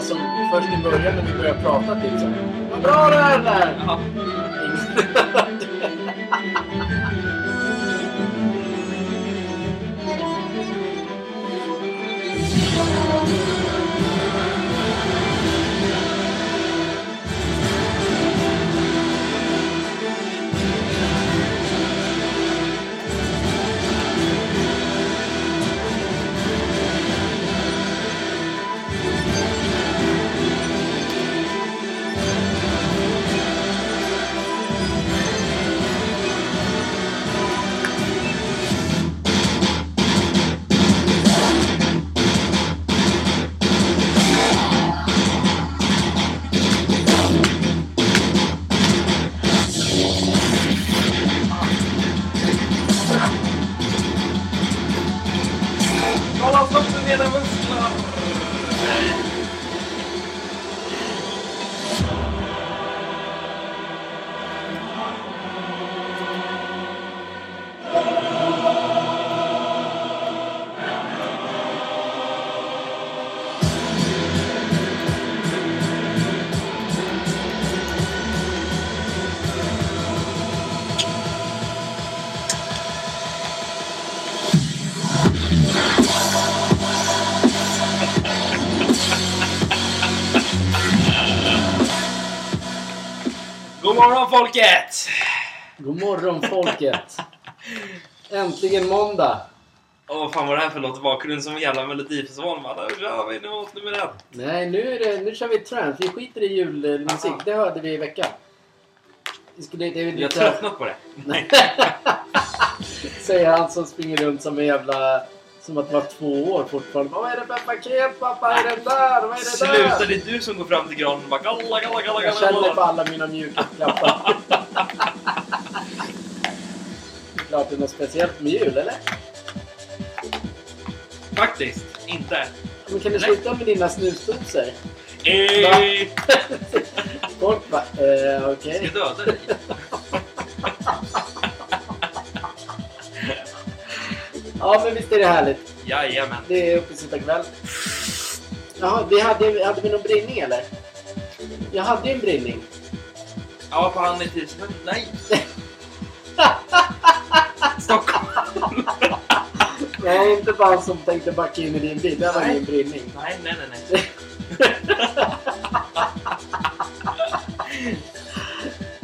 som först i början när vi började prata typ till såhär. Vad bra det är där! God morgon folket! God morgon folket! Äntligen måndag! Åh fan vad det här för låt i bakgrunden som en jävla melodifestival man. Nu kör vi, nu måste nummer ett. Nej, nu, är det, nu kör vi trance. Vi skiter i julmusik. Aha. Det hörde vi i veckan. Vi skulle, det är Jag har lite, tröttnat på det. säger han som springer runt som en jävla... Som att det var två år fortfarande. Vad är det för paket pappa? Vad är det där? Vad är det där? Sluta, det är du som går fram till granen och bara galla, galla, galla, Jag känner på galla. alla mina mjuka klappar. Klart det är något speciellt med jul, eller? Faktiskt, inte. Men kan du sluta med dina snusdosor? Eh, Folk bara, eh, ska okej. jag döda dig? Ja, men visst är det härligt. Jajamän. Det är uppesittarkväll. Jaha, vi hade, hade vi någon brinning eller? Jag hade ju en brinning. Ja, på han i tisdagen. Nej! Stockholm! Nej, inte bara han som tänkte backa in i din bil. Det var Nej. ingen brinning. Nej, nej, nej, nej.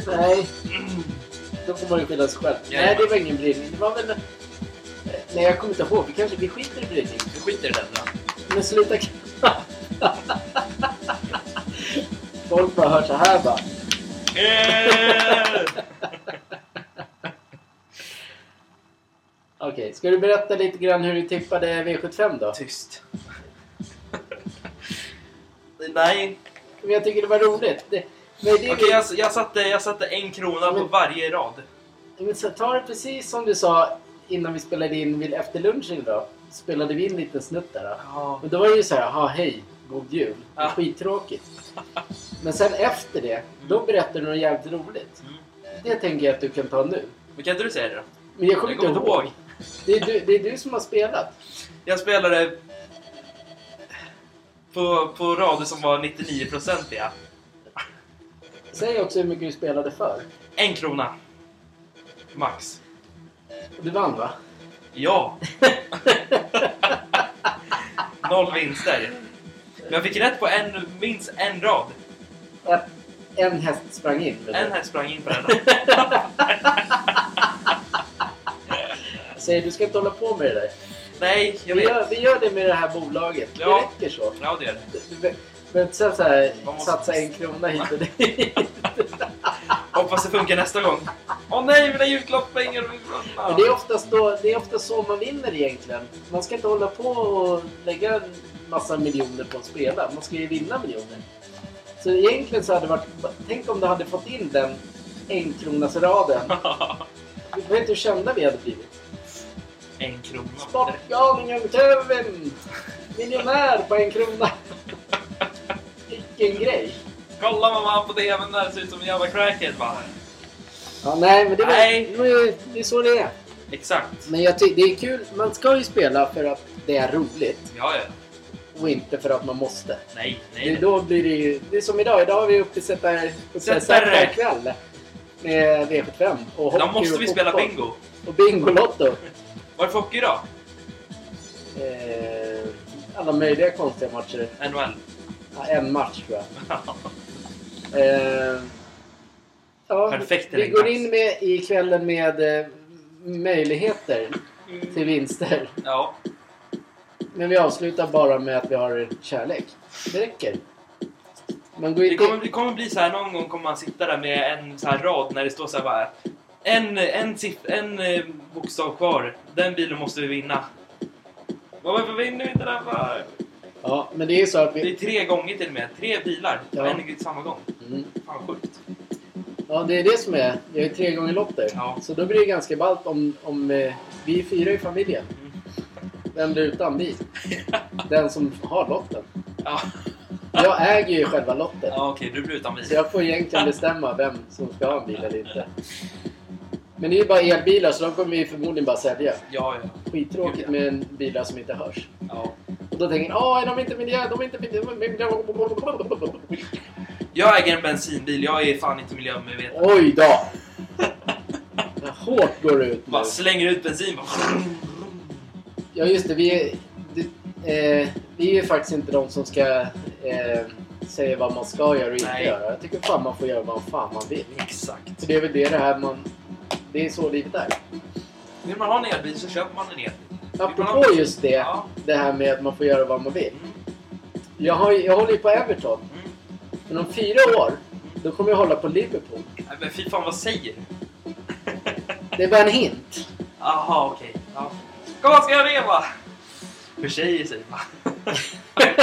Nej, då får man ju skylla sig själv. Nej, Jajamän. det var ingen brinning. Det var väl... Nej, jag kommer inte ihåg. Vi kanske vi skiter i brinning. Vi skiter i den då. Men sluta Folk bara hör så här bara. Okej, ska du berätta lite grann hur du tippade V75 då? Tyst. nej. Men jag tycker det var roligt. Det, men det, Okej, jag, jag, satte, jag satte en krona på Men- varje rad. men så ta det precis som du sa innan vi spelade in vid efter lunchen idag. Spelade vi in en liten snutt där. Då. Ja. Och då var det ju så här, jaha hej, god jul. Det är Ja. skittråkigt. Men sen efter det, då berättar du något jävligt roligt. Mm. Det tänker jag att du kan ta nu. Men kan inte du säga det då? Men jag kommer Jag inte ihåg. ihåg. Det är, du, det är du som har spelat. Jag spelade på, på rader som var 99-procentiga. Säg också hur mycket du spelade för. En krona. Max. Du vann va? Ja! Noll vinster. Men jag fick rätt på en, minst en rad. En häst sprang in. En häst sprang in på den. Säger du ska inte hålla på med det där. Nej, jag Vi vet. gör, vi gör det med det här bolaget. Ja. Det räcker så. Ja, det gör det. Du säga så här, måste- satsa en krona hit och dit. Hoppas det funkar nästa gång. Åh nej, mina julklappspengar! Men det är oftast då, det är oftast så man vinner egentligen. Man ska inte hålla på och lägga en massa miljoner på att spela. Man ska ju vinna miljoner. Så egentligen så hade det varit... Tänk om du hade fått in den enkronasraden. Du vet inte hur kända vi hade blivit. en krona. Sportgalningen Kevin! Miljonär på en krona. Vilken grej. Kolla mamma på TVn där, ser ut som en jävla crackhead va? Ja, nej, men det, var, Nej. det är- det är så det är. Exakt. Men jag ty- det är kul. Man ska ju spela för att det är roligt. Ja, ja. Och inte för att man måste. Nej, Det, nej. då blir det ju... Det är som idag. Idag har vi uppe sätta Sättare. kväll med V75 och Då hockey måste och vi spela bingo. Och Bingolotto. Vad är det för hockey idag? Eh, alla möjliga konstiga matcher. NHL. Ja, en match tror jag. Eh, ja, Perfekt vi går in med, i kvällen med eh, möjligheter till vinster. Ja. Men vi avslutar bara med att vi har kärlek. Det räcker. Man går Det kommer, det kommer bli så här någon gång kommer man sitta där med en så här rad när det står så här bara en, en, siff- en eh, bokstav kvar. Den bilen måste vi vinna. Varför vinner vi inte den för? Ja, men det är så att Det vi... är tre gånger till och med. Tre bilar. Ja. En samma gång. Mm. Fan sjukt. Ja, det är det som är. Vi har ju tre gånger lotter. Ja. Så då blir det ganska ballt om... om eh, vi är fyra i familjen. Mm. Vem blir utan bil? Den som har lotten. Ja, Jag äger ju själva lotten. ja okej. Du blir utan bil. Så jag får egentligen bestämma vem som ska ha en bil eller inte. Men det är ju bara elbilar så de kommer vi förmodligen bara sälja. Ja, ja. Skittråkigt med en bilar som inte hörs. ja. Då tänker jag, åh, är de inte miljö, de är inte miljö. Jag äger en bensinbil. Jag är fan inte miljömedveten. Oj då! Hårt går det ut nu. Bara slänger ut bensin. Ja just det, vi är, det, eh, vi är ju faktiskt inte de som ska eh, säga vad man ska göra och inte Nej. göra. Jag tycker fan man får göra vad fan man vill. Exakt. För det är väl det det här man... Det är så livet är. Vill man ha en elbil så köper man en elbil. Apropå just det, Ja. det här med att man får göra vad man vill. Jag, har, jag håller ju på Everton. Mm. Men om fyra år, då kommer jag hålla på Liverpool. Nej, men fy fan, vad säger du? Det är bara en hint. Jaha, okej. Ja. Kom, ska jag leva? För tjejer säger man.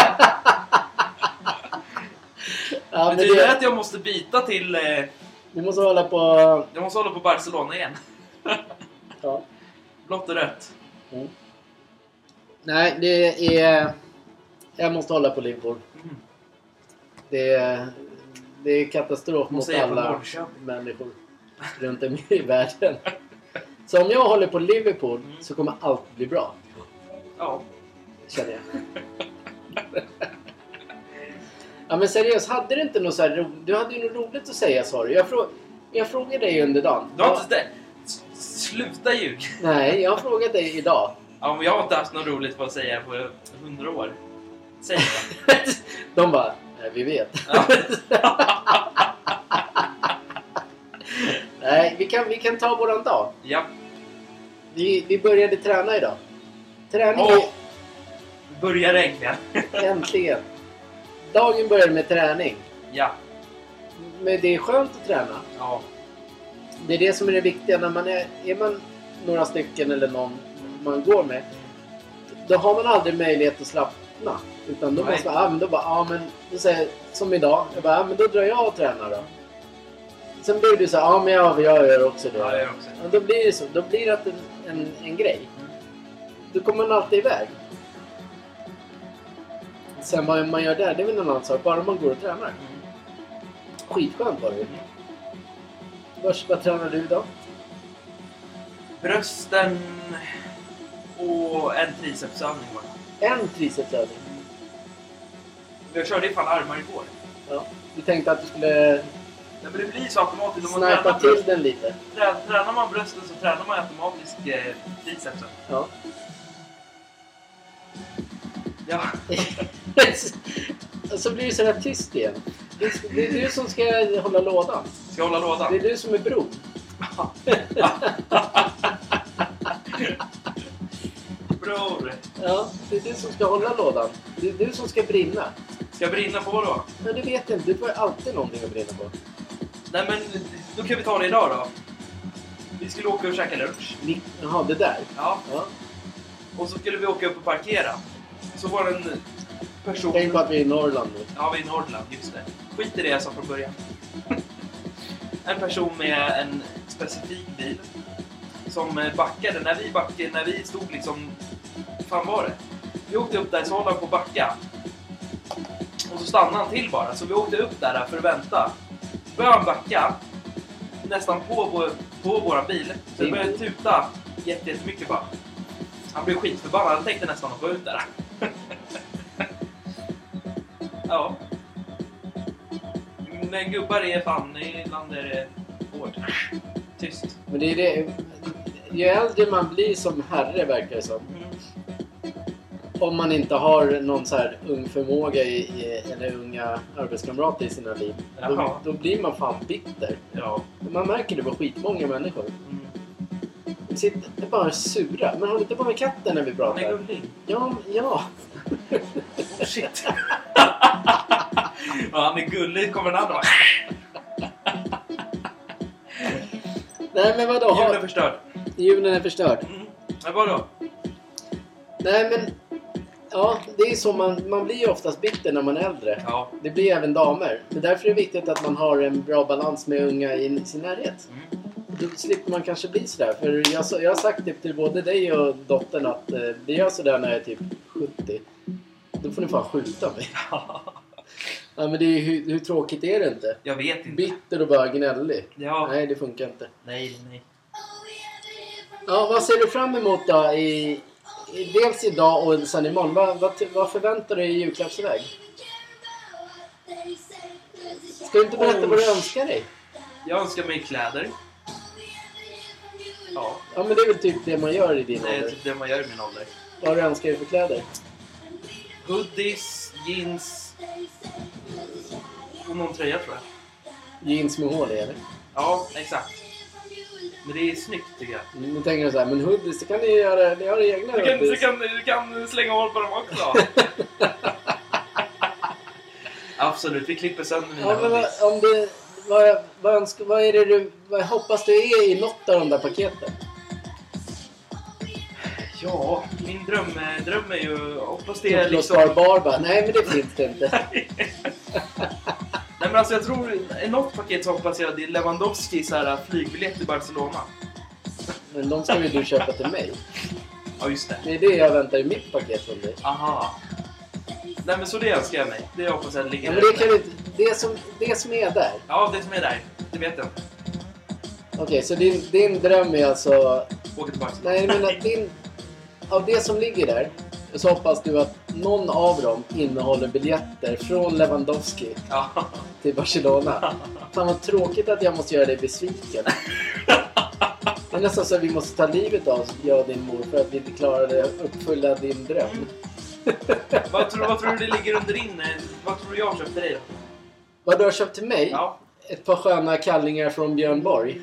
Ja, men Betyder det det, att jag måste byta till... Eh, du måste hålla på... jag måste hålla på Barcelona igen. Ja. Blått och rött. Mm. Nej, det är... Jag måste hålla på Liverpool. Mm. Det är, det är katastrof mot alla människor runt om i världen. Så om jag håller på Liverpool Mm. så kommer allt bli bra. Ja. Känner jag. ja men seriöst, hade du inte något så här ro... Du hade ju något roligt att säga sa du. Jag, frå... jag frågade dig under dagen. Du har inte... Sluta ljug! Nej, jag har frågat dig idag. Ja, men jag har inte haft något roligt på att säga på hundra år. Säg det. De bara, nej vi vet. Ja. Nej, vi kan, vi kan ta våran dag. ja. Vi, vi började träna idag. Träning Åh. Börjar äntligen. äntligen. Dagen började med träning. Ja. Men det är skönt att träna. Ja. Det är det som är det viktiga. När man är, är man några stycken eller någon man går med. Då har man aldrig möjlighet att slappna. Utan då Nej. måste man, ja men då bara, ja men, då säger som idag, jag bara, ja men då drar jag och tränar då. Sen blir du så här, ja men jag, jag gör också det. Ja, jag också. Då blir det så, då blir det en, en, en grej. Då kommer man alltid iväg. Sen vad man gör där, det är väl en annan sak. Bara man går och tränar. Skitskönt var det ju. Vad, tränar du idag? Brösten och en tricepsövning bara. En tricepsövning. Jag körde ifall armar igår. Ja. Du tänkte att du skulle Nej, men det blir så automatiskt. Tränar, till bröst, den lite. trä, tränar man brösten så tränar man automatiskt eh, tricepsen. Ja. Ja. Så blir det sådär tyst igen. Det är, det är du som ska hålla lådan. Ska hålla lådan? Det är du som är bron. ska hålla lådan. Det är du som ska brinna. Ska jag brinna på då? Men det vet inte. Du får alltid någonting att brinna på. Nej men, då kan vi ta det idag då. Vi skulle åka och käka lunch. Ni- Jaha, det där. Ja. Ja. Och så skulle vi åka upp och parkera. Så var det en person... Tänk på att vi är i Norrland nu. Ja, vi är i Norrland, just det. Skit i det jag sa från början. en person med en specifik bil som eh, backade när vi backade, när vi stod liksom... fan var det? Vi åkte upp där så håller han på att backa. Och så stannade han till bara, så vi åkte upp där för att vänta. Så började han backa nästan på, vår, på våran bil. Så det började tuta jätte- jättemycket bara. Han blev skitförbannad, han tänkte nästan att gå ut där. ja. Men gubbar är fan, ibland är det hårt. Tyst. Men det är det. Ju äldre man blir som herre verkar det som. Mm. Om man inte har någon så här ung förmåga i, i, eller unga arbetskamrater i sina liv. Då, då blir man fan bitter. Ja. Man märker det på skitmånga människor. Mm. De sitter bara sura. Men håll inte på med katten när vi pratar. gullig. Ja, ja. Oh shit. ja, han är gullig kommer den andra. Nej men vadå? Julen är förstörd. julen är förstörd. Mm. Men vadå? Nej men... Ja, det är så man, man blir ju oftast bitter när man är äldre. Ja. Det blir även damer. Men därför är det viktigt att man har en bra balans med unga i sin närhet. Mm. Då slipper man kanske bli sådär. För jag, jag har sagt det till både dig och dottern att eh, blir jag sådär när jag är typ 70 då får ni fan skjuta mig. Ja men det är hur, hur tråkigt är det inte? Jag vet inte. Bitter och bara gnällig. Ja. Nej, det funkar inte. Nej, nej. Ja, vad ser du fram emot då? I, dels idag och sen imorgon. Vad, vad, vad förväntar du dig i julklappsväg? Ska du inte berätta vad du önskar dig? Jag önskar mig kläder. Ja, Ja, men det är väl typ det man gör i din det är ålder. typ det man gör i min ålder. Vad har du önskat dig för kläder? Hoodies, jeans och någon tröja tror jag. Jeans med hål i eller? Ja, exakt. Men det är snyggt tycker jag. Nu tänker jag så här, men hoodies, det kan ni göra. Ni har egna Du kan, du hoodies. kan, du kan slänga hål på dem också. Absolut, vi klipper sönder mina Ja, men vad, hoodies. om det, vad, vad, önskar, vad är det du vad hoppas du är i något av de där paketen? Ja, min dröm, dröm är ju... Hoppas det är liksom... Bar bara. Nej, men det finns det inte. Men alltså jag tror, i något paket jag det är Lewandowski så här flygbiljett till Barcelona. Men de ska ju du köpa till mig. Ja just det. Det är det jag väntar i mitt paket från dig. Aha. Nej men så det önskar jag mig. Det hoppas jag ligger Ja, men det, kan du, det, som, det som är där. Ja, det som är där. Det vet jag. Okej, så din, din dröm är alltså... Åker till Barcelona. Nej, jag menar din... Av det som ligger där så hoppas du att någon av dem innehåller biljetter från Lewandowski till Barcelona. Fan vad tråkigt att jag måste göra dig besviken. Det är nästan så att vi måste ta livet av oss, jag och din mor, för att vi inte klarade att uppfylla din dröm. vad, tror, vad tror du det ligger under din... eh, Vad tror du jag har köpt till dig då? Vad du har köpt till mig? Ja. Ett par sköna kallingar från Björn Borg.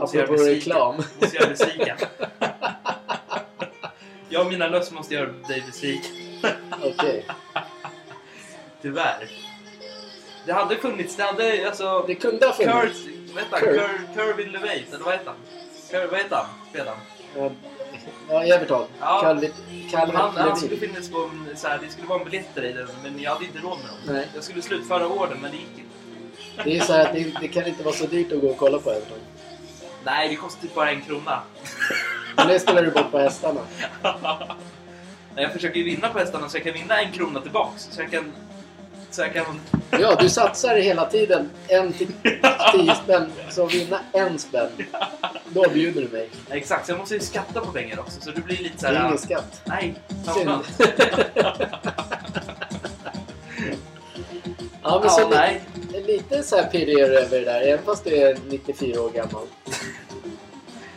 Apropå reklam. Måste jag besviken. jag och mina löss måste göra dig besviken. Okej. Tyvärr. Det hade funnits, det hade alltså... Det kunde ha Kurt, funnits. vad heter han? Kurt. Kurt, Kervin LeVate, eller vad heter han? Kurt, vad heter han? Redan? Ja, Ja, Everton. Ja. Calvin, Calvin Han, han skulle finnas på en, så här, det skulle vara en biljetter i den, men jag hade inte råd med dem. Nej. Jag skulle slutföra orden, men det gick inte. Det är så här det, det kan inte vara så dyrt att gå och kolla på Everton. Nej, det kostar typ bara en krona. Men det spelar du bort på hästarna. Nej, jag försöker ju vinna på hästarna så jag kan vinna en krona tillbaks. Så jag kan... Så jag kan... Ja, du satsar hela tiden en till tio spänn. Så vinna en spänn, då bjuder du mig. Exakt, så jag måste ju skatta på pengar också. Så det blir lite så Det är här... ingen skatt. Nej, Synd. samma. Ja, men Ja, så nej. lite, lite så här pirrig över det där, även fast du är 94 år gammal.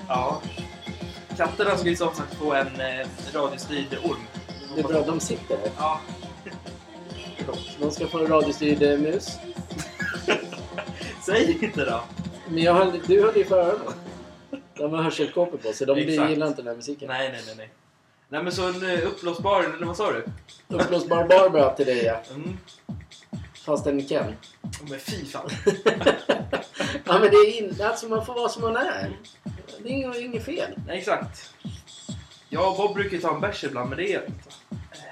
Ja. Katterna ska ju som sagt få en eh, radiostyrd orm. Det är bra, de sitter här. Ja. De ska få en radiostyrd eh, mus. Säg inte då. Men jag höll, du höll ju för öronen. De har hörselkåpor på sig. De Exakt. gillar inte den här musiken. Nej, nej, nej, nej. Nej, men så en eh, uppblåsbar, eller vad sa du? Uppblåsbar Barbara till dig ja. Mm. Fast en Ken. Oh, men fy fan. Ja men det är in, alltså man får vara som man är. Det är inget, inget fel. Nej, exakt. Jag och Bob brukar ju ta en bärs ibland, men det gör jag inte.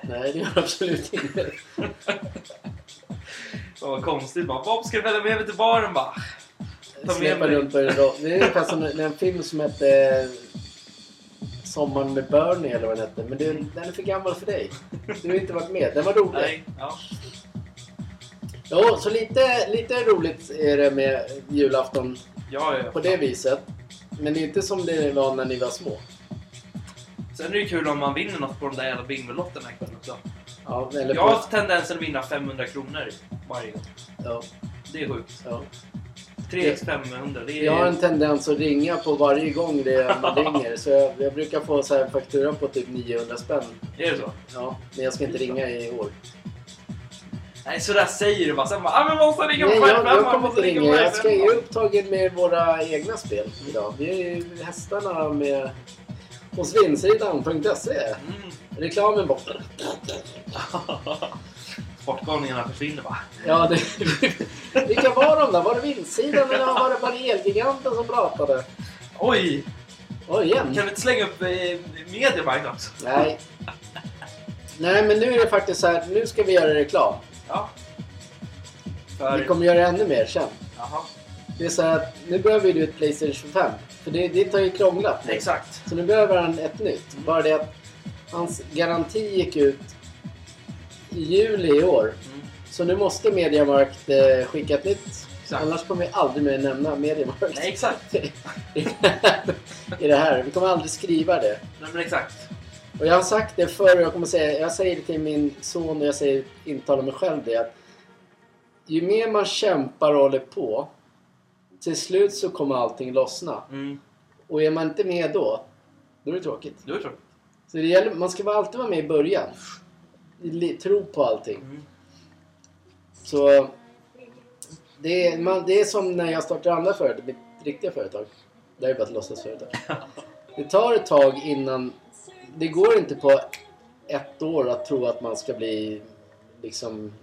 Nej det gör absolut inget. Fan vad konstigt. Bara, Bob ska följa med mig till baren? Bara. Ta med Släpa mig. runt på en rad. Det är ungefär som en, en film som hette eh, Sommaren med Bernie eller vad den hette. Men den, den är för gammal för dig. Du har inte varit med. Den var rolig. Nej, ja. Jo, så lite, lite roligt är det med julafton Ja, ja. på det viset. Men det är inte som det var när ni var små. Sen är det ju kul om man vinner något på de där jävla bingolotterna ikväll också. Ja, eller Jag har på, haft tendensen att vinna 500 kronor varje gång. ja, Det är sjukt. ja. 3 x 500, det är... Jag har en tendens att ringa på varje gång det man ringer. Så jag, jag brukar få så här en faktura på typ 900 spänn. Är det så? Ja, men jag ska inte ringa i år. Nej, sådär säger du bara. Sen bara, ah, men måste ringa på Nej, 5 jag, jag kommer inte ringa. Jag ska, jag är upptagen med våra egna spel idag. Vi är ju hästarna med hos vindsidan.se. Mm. Reklamen borta. Sportgalningarna försvinner bara. Ja, det, vilka var de där? Var det vindsidan eller var det bara Elgiganten som pratade? Oj! Oj, igen. Kan vi inte slänga upp eh, Mediamarkt också? Nej. Nej, men nu är det faktiskt så här. Nu ska vi göra reklam. Ja. För... Vi kommer göra ännu mer sen. Jaha. Det är så här att nu behöver du ett Playstation 5. För det, det har ju krånglat. nu. Exakt. Så nu behöver han ett nytt. Bara det att hans garanti gick ut i juli i år. Mm. Så nu måste Mediamarkt eh, skicka ett nytt. Exakt. Annars kommer vi aldrig mer nämna Mediamarkt. Nej, exakt. I det här. Vi kommer aldrig skriva det. Nej, men exakt. Och jag har sagt det förr och jag kommer säga jag säger det till min son och jag säger intalar mig själv det att ju mer man kämpar och håller på till slut så kommer allting lossna. Mm. Och är man inte med då, då är det tråkigt. Du tror. Så det gäller, man ska alltid vara med i början. Tro på allting. Mm. Så det är, man, det är som när jag startade andra företag, mitt riktiga företag. Det är bara ett låtsasföretag. Det tar ett tag innan... Det går inte på ett år att tro att man ska bli liksom...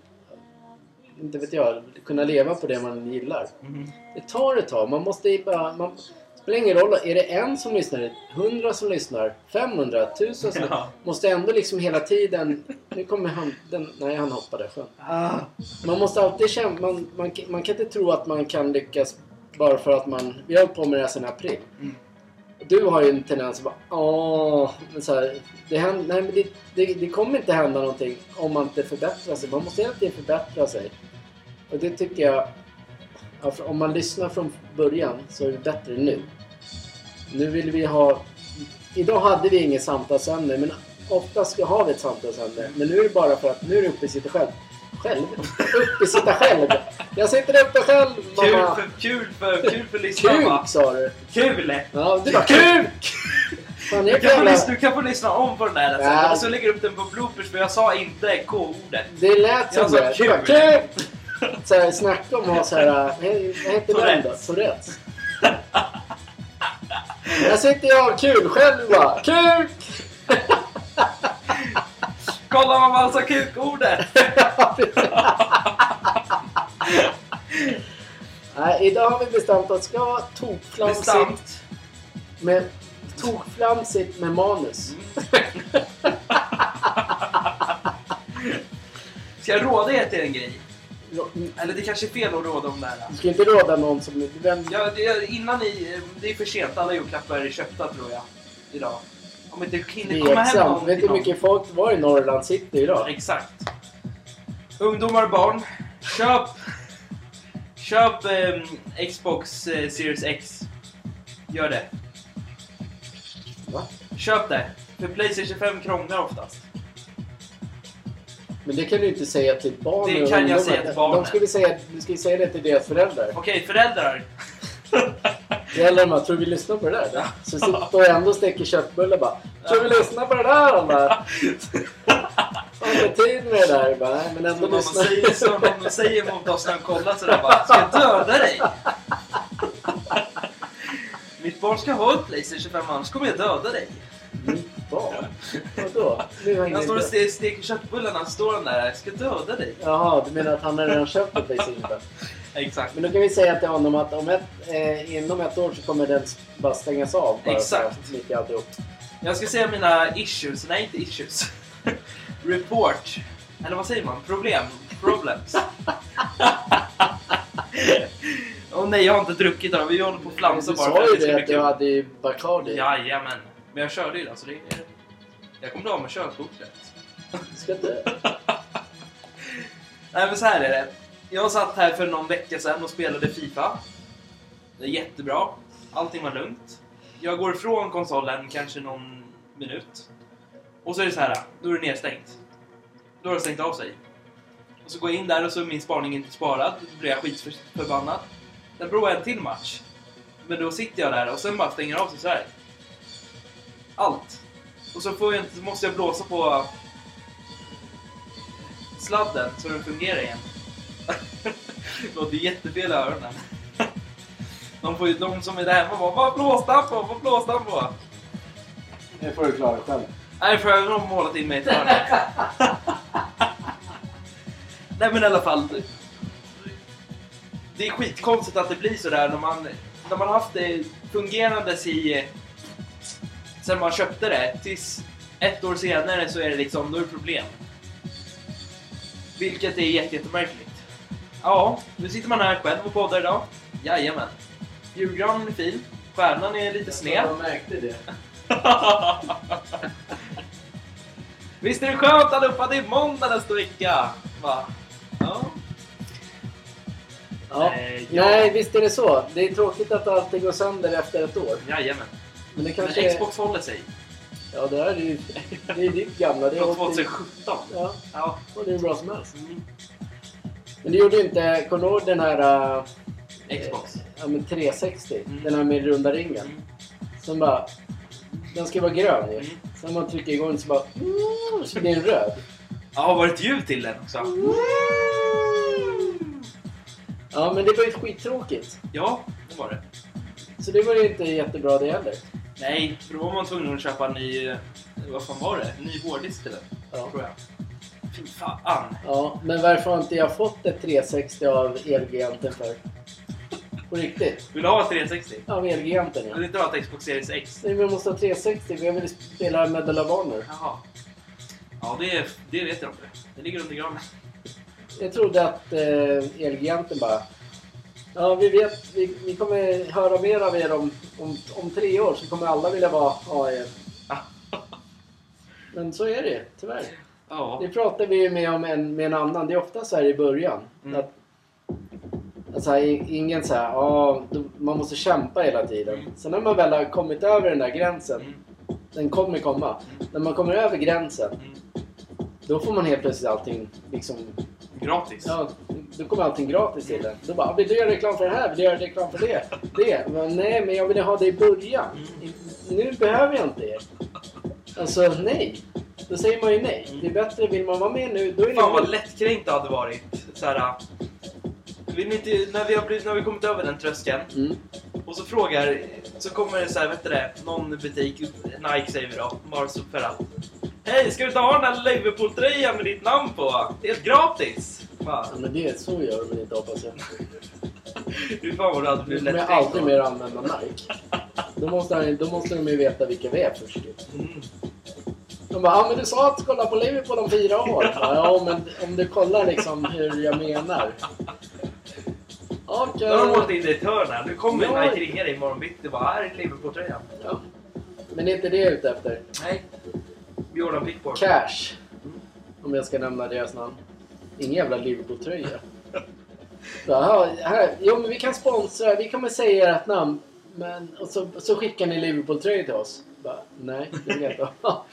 Inte vet jag, kunna leva på det man gillar. Mm. Det tar ett tag. Man måste bara... Man, spelar ingen roll. Är det en som lyssnar, hundra som lyssnar, 500, 1000 som Ja. Måste ändå liksom hela tiden... Nu kommer han... Den, nej, han hoppade. Ah. Man måste alltid känna... Man, man, man kan inte tro att man kan lyckas bara för att man... Vi har hållit på med det här sedan april. Mm. Du har ju en tendens att bara åh, men så här, det, händer, nej, men det, det, det kommer inte hända någonting om man inte förbättrar sig. Man måste hela tiden förbättra sig. Och det tycker jag... Om man lyssnar från början så är det bättre nu. Nu vill vi ha... Idag hade vi inget samtalsämne men oftast har vi ett samtalsämne. Men nu är det bara för att nu är det uppe sitta själv. Själv? Uppe sitta själv! Jag sitter uppe själv Kul mamma! för, kul för, kul för lyssnarna va? sa du! Kul! Ja, du bara KUK! Fan, Du kan, jävla... lyssna, du kan få lyssna om på den där sen. Ja. Och så lägger du upp den på bloopers för jag sa inte K-ordet. Det lät som det. Du bara, kul. Så här, snacka om att ha så här... Vad heter den då? Tourettes. Där sitter jag kul själv bara. KUK! Kolla vad man sa kukordet! Nej, idag har vi bestämt att det ska vara tokflamsigt Bestämt. med tokflamsigt med manus. Ska jag råda er till en grej? Mm. Eller det kanske är fel att råda om det här. Du ska inte råda någon som... Vem, Ja, det, innan ni... Det är för sent. Alla julklappar är köpta tror jag. Idag. Om inte hinner komma hem Tveksamt. Vet du hur mycket folk det var i Norrland City idag? Exakt. Ungdomar och barn. Köp... Köp ehm, Xbox eh, Series X. Gör det. Va? Köp det. För Playstation 5 krånglar oftast. Men det kan du inte säga till barn Det och kan jag ungdomar. säga till barnen. De skulle säga, du ska säga det till deras föräldrar. Okej, föräldrar. Föräldrarna, tror du vi lyssnar på det där? Ja. Så sitter och ändå steker köttbullar bara. Tror vi lyssnar på det där eller? Har inte tid med det där. Bara, men Så ändå någon lyssna. säger, så någon säger mot oss när de kollar sådär bara Ska jag döda dig? Mitt barn ska ha ett Playstation 5 annars kommer jag döda dig. Mitt barn? Vadå? Han står och steker köttbullarna, står han där. Jag ska döda dig. Jaha, du menar att han har redan köpt ett Playstation 5? Exakt. Men då kan vi säga till honom att om ett, eh, inom ett år så kommer den bara stängas av. Bara Exakt. Så, mitt i alltihop. Jag ska säga mina issues. Nej, inte issues. Report. Eller vad säger man? Problem. Problems. Åh nej, jag har inte druckit idag. Vi håller på att flamsa Du bara sa för att ju det att du hade Bacardi. Jajamän. Men jag körde ju då, så det är... Jag kommer bli av med körkortet. Ska inte... Nej men så här är det. Jag satt här för någon vecka sedan och spelade Fifa. Det är jättebra. Allting var lugnt. Jag går ifrån konsolen kanske någon minut. Och så är det så här. Då är det nedstängt. Då har det stängt av sig. Och så går jag in där och så är min spaning inte sparad. Då blir jag skitförbannad. Sen provar jag en till match. Men då sitter jag där och sen bara stänger av sig så här. Allt. Och så, får jag inte, så måste jag blåsa på sladden så den fungerar igen det låter jättefel i öronen. De, får ju, de som är där hemma bara Vad blåste han på? Vad blåste han på? Det får du klara själv. Nej, för jag har målat in mig i ett hörn. Nej men i alla fall. Det är skitkonstigt att det blir sådär när man, när man haft det fungerandes i... Sen man köpte det, tills ett år senare så är det liksom, då är det problem. Vilket är jätte- jättemärkligt. Ja, nu sitter man här själv och poddar idag. Jajamän. Julgranen är fin, stjärnan är lite sned. Jag märkte det. Visst är det skönt allihopa? Det är måndag nästa vecka! Va? Ja. Ja. Eh, ja. Nej, visst är det så. Det är tråkigt att allting går sönder efter ett år. Jajamän. Men det Men kanske... Xbox håller sig. Ja, det är ju... Det är ditt gamla. Det är Från 80 2017. Ja, Ja. och det är bra som helst. Mm. Men det gjorde ju inte... Kommer du ihåg den här... äh, Xbox. Ja, men 360. Mm. Den här med runda ringen. Mm. Som bara... Den ska vara grön ju. Mm. Sen när man trycker igång så bara... Mm, så blir den röd. Ja, var det ett ljud till den också? Ja, men det var ju skittråkigt. Ja, det var det. Så det var ju inte jättebra det heller. Nej, för då var man tvungen att köpa en ny... eh, Vad fan var det? En ny hårddisk till den, Ja. tror jag. Fy fan. ja, men varför har inte jag fått ett 360 av Elgiganten för? På riktigt? Vill du ha ett 360? Av Elgiganten Vill ja. du inte ha ett Xbox Series X? Nej, men jag måste ha 360 för jag vill spela Medal of Honor. Jaha. Ja, det, det vet jag inte. Det ligger under granen. Jag trodde att eh, Elgiganten bara... Ja, vi vet. Vi, vi kommer höra mer av er om, om, om tre år så kommer alla vilja vara AE. Men så är det tyvärr. Ja. Det pratar vi ju med om en, med en annan. Det är ofta så här i början. Mm. Att, alltså, ingen så här, ja, då- man måste kämpa hela tiden. Mm. Sen när man väl har kommit över den där gränsen, Mm. den kommer komma. Mm. När man kommer över gränsen, Mm. då får man helt plötsligt allting liksom, Gratis. ja, då kommer allting gratis till en. Då bara, vill du göra reklam för det här? Vill du göra reklam för det? Det? Men, nej, men jag ville ha det i början. Mm. Nu behöver jag inte er. Alltså, nej. Då säger man ju nej. Det är bättre, vill man vara med nu, då är det Fan vad lättkränkt det hade varit. Så här, vill ni inte, när vi har blivit, när vi kommit över den tröskeln Mm. och så frågar, så kommer det så här, vet du det, någon butik, Nike säger vi då, Mars för allt. Hej, ska du inte ha den här Liverpool-tröjan med ditt namn på? Det är helt gratis! Ja, men det, så gör de inte hoppas jag. Fy fan vad du hade Nu blivit kommer jag lättkränkt. aldrig mer använda Nike. Då måste, han, då måste de ju veta vilka vi är först. Mm. De bara, ah, men du sa att du kolla på Liverpool om fyra år. Ja, ja, men om du kollar liksom hur jag menar. Okej. Nu har de målat in dig i ett hörn här. Nu kommer Ja. Nike ringa dig imorgon bitti och bara här är Liverpool-tröjan. Ja. Men är inte det jag är ute efter. Nej. Jordan Pickford. Cash. Om jag ska nämna deras namn. Ingen jävla Liverpool-tröja. Så, här, här, jo, men vi kan sponsra. Vi kommer säga ert namn. Men, och så, så skickar ni Liverpool-tröjor till oss. Bara, nej, det vill jag inte ha.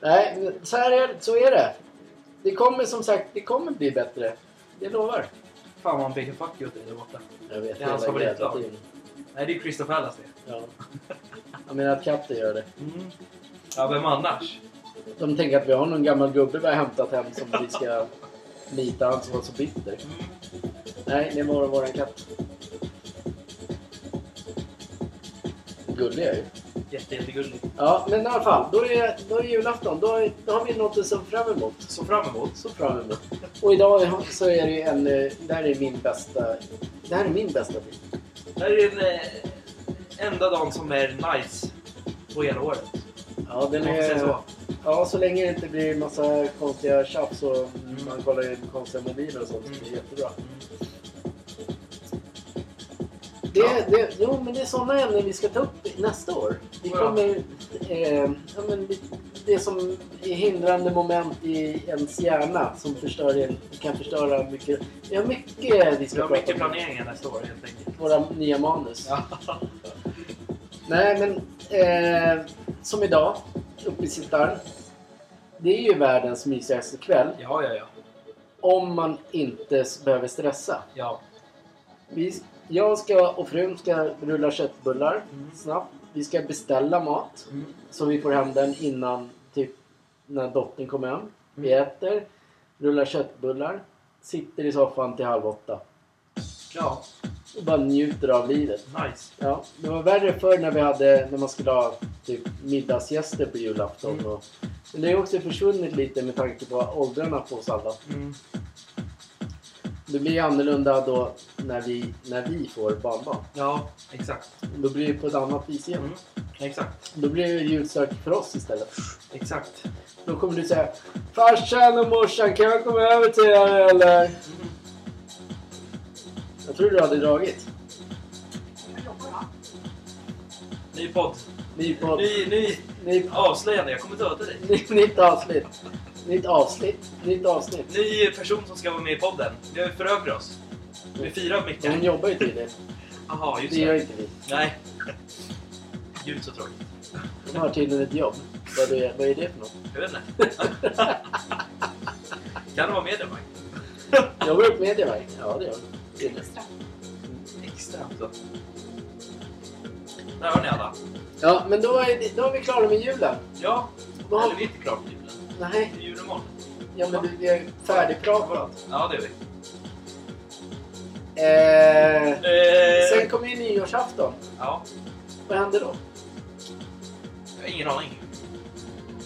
Nej, så, här är, så är det. Det kommer som sagt det kommer bli bättre. Jag lovar. Fan vad han pekar fuck you åt dig där borta. Jag vet Det är hans favoritlag. Nej, det är Crystal Palace det. Ja. Jag menar att katter gör det. Mm. Ja, vem annars? De tänker att vi har någon gammal gubbe vi har hämtat hem som vi ska nita han som var så bitter. Mm. Nej, det var våran katt. Gullig är ju. Jätte, jättegullig. Ja, men i alla fall. Då är, då är julafton. Då, då har vi något att se fram emot. Så fram emot. Så fram emot. Och idag så är det en... eh, Det här är min bästa... Det här är min bästa tid. Det här är den eh, enda dagen som är nice på hela året. Ja, den är... så. Ja, så länge det inte blir massa konstiga tjafs och Mm. man kollar in konstiga mobiler och sånt. så Det är jättebra. Det, det, jo, men det är sådana ämnen vi ska ta upp nästa år. Vi kommer... Eh, ja, men det, som är hindrande moment i ens hjärna som förstör, kan förstöra mycket. Vi har mycket vi Vi ska har prata mycket planeringar nästa år helt enkelt. Våra nya manus. Ja. Nej, men eh, som idag, uppe i Sittaren. Det är ju världens mysigaste kväll ja, ja, ja. om man inte behöver stressa. ja. Vi, jag ska och frun ska rulla köttbullar Mm. snabbt. Vi ska beställa mat Mm. så vi får hem den innan typ när dottern kommer hem. Vi Mm. äter, rullar köttbullar, sitter i soffan till halv åtta Ja, och bara njuter av livet. nice. Ja, det var värre förr när vi hade när man skulle ha typ middagsgäster på julafton. Mm. Och, men det har också försvunnit lite med tanke på åldrarna på oss alla. Mm. Det blir annorlunda då när vi, när vi får barnbarn. Ja, exakt. Då blir det på ett annat vis igen. Mm. Exakt. Då blir det julstök för oss istället. Exakt. Då kommer du säga Farsan och morsan kan jag komma över till er eller? Mm. Jag tror du hade dragit. Ny podd. Ny podd. Ny, ny Ny, avslöjande. Jag kommer döda dig. ny, nytt avsnitt. Nytt avsnitt. Nytt avsnitt. Ny person som ska vara med i podden. Vi har föröver oss. Vi firar Hon mycket. jobbar ju tydligen. Jaha, just Det gör det. inte vi. Nej. Gud så tråkigt. Hon har tydligen ett jobb. Vad är, vad är det för något? Jag vet inte. kan det vara mediebank? Jobbar du på Mediaverk? Ja, det gör hon. Tydligen. Extra. Extra alltså. Där har ni alla. Ja, men då är, det, då är vi klara med julen. Ja. Vad- Eller vi är inte klara med julen. Nej, ja, men vi är färdigpratat. Ja, det är vi. Eh, Eh, sen kommer ju nyårsafton. Ja. Vad händer då? Jag har ingen aning.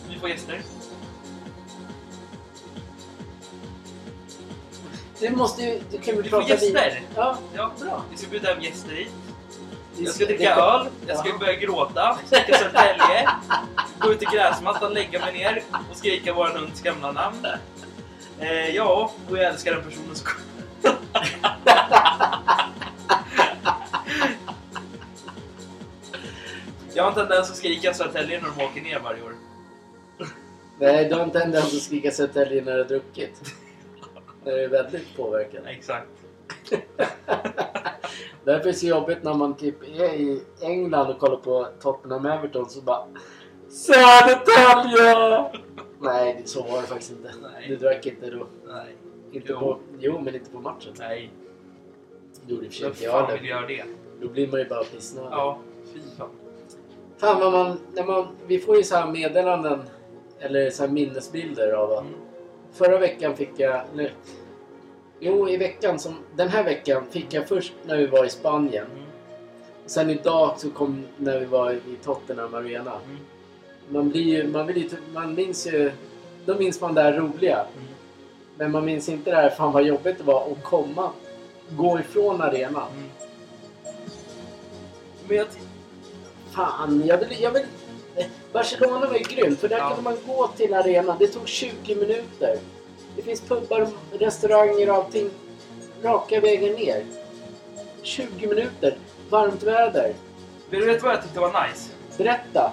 Vi får gäster. Du måste ju... Du kan väl Vi får prata vid- gäster. Ja, Ja, bra. Vi ska bjuda hem gäster hit. Jag ska dricka öl, jag ska Ja. börja gråta, skrika Södertälje, gå ut i gräsmattan, lägga mig ner och skrika vår hunds gamla namn. Eh, ja, och jag älskar den personen så Jag har en tendens att skrika Södertälje när de åker ner varje år. Nej, du har inte tendens att skrika Södertälje när du har druckit. Det är väldigt påverkad. Exakt. Därför är det så jobbigt när man typ är i England och kollar på Tottenham Everton så bara Södertälje! Nej, så var det faktiskt inte. Nej. Du drack inte då. Nej. Inte Jo. på, jo, men inte på matchen. Nej. Det gjorde i och för sig Vem inte jag vill göra det? Då blir man ju bara pissnödig. Ja, fy fan. Fan vad man, när man... Vi får ju så här meddelanden eller så här minnesbilder av att Mm. Förra veckan fick jag... Nu, jo, i veckan som... Den här veckan fick jag först när vi var i Spanien. Mm. Sen idag så kom när vi var i Tottenham Arena. Mm. Man blir ju... Man, ju typ- man minns ju... Då minns man det här roliga. Mm. Men man minns inte det här fan vad jobbigt det var att komma... Gå ifrån arenan. Mm. Men jag, Fan, jag vill... Jag vill Barcelona var ju grymt för där Ja. kunde man gå till arenan. Det tog 20 minuter. Det finns pubbar, restauranger och allting raka vägen ner. 20 minuter. Varmt väder. vill du veta vad jag tyckte var nice? Berätta.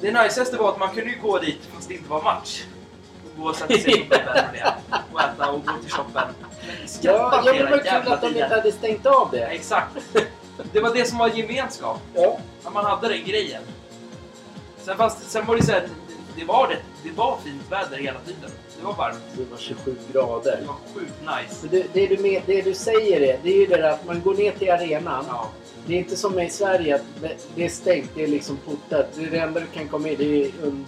Det najsaste var att man kunde ju gå dit fast det inte var match. Och gå och sätta sig på bänken och det. Och äta och gå till shoppen. Skratta Ja, ja, men det hela var kul jävla att de tiden. inte hade stängt av det. Exakt. Det var det som var gemenskap. Ja. När man hade den grejen. Sen, fast, sen var det så här, det var det. Det var fint väder hela tiden. Det var varmt. Det var 27 grader. Det var sjukt nice. Det, det, du med, det du säger är, det är ju det där att man går ner till arenan. Ja. Det är inte som i Sverige att det- är stängt, det är liksom portat. Det enda du kan komma in, det är um,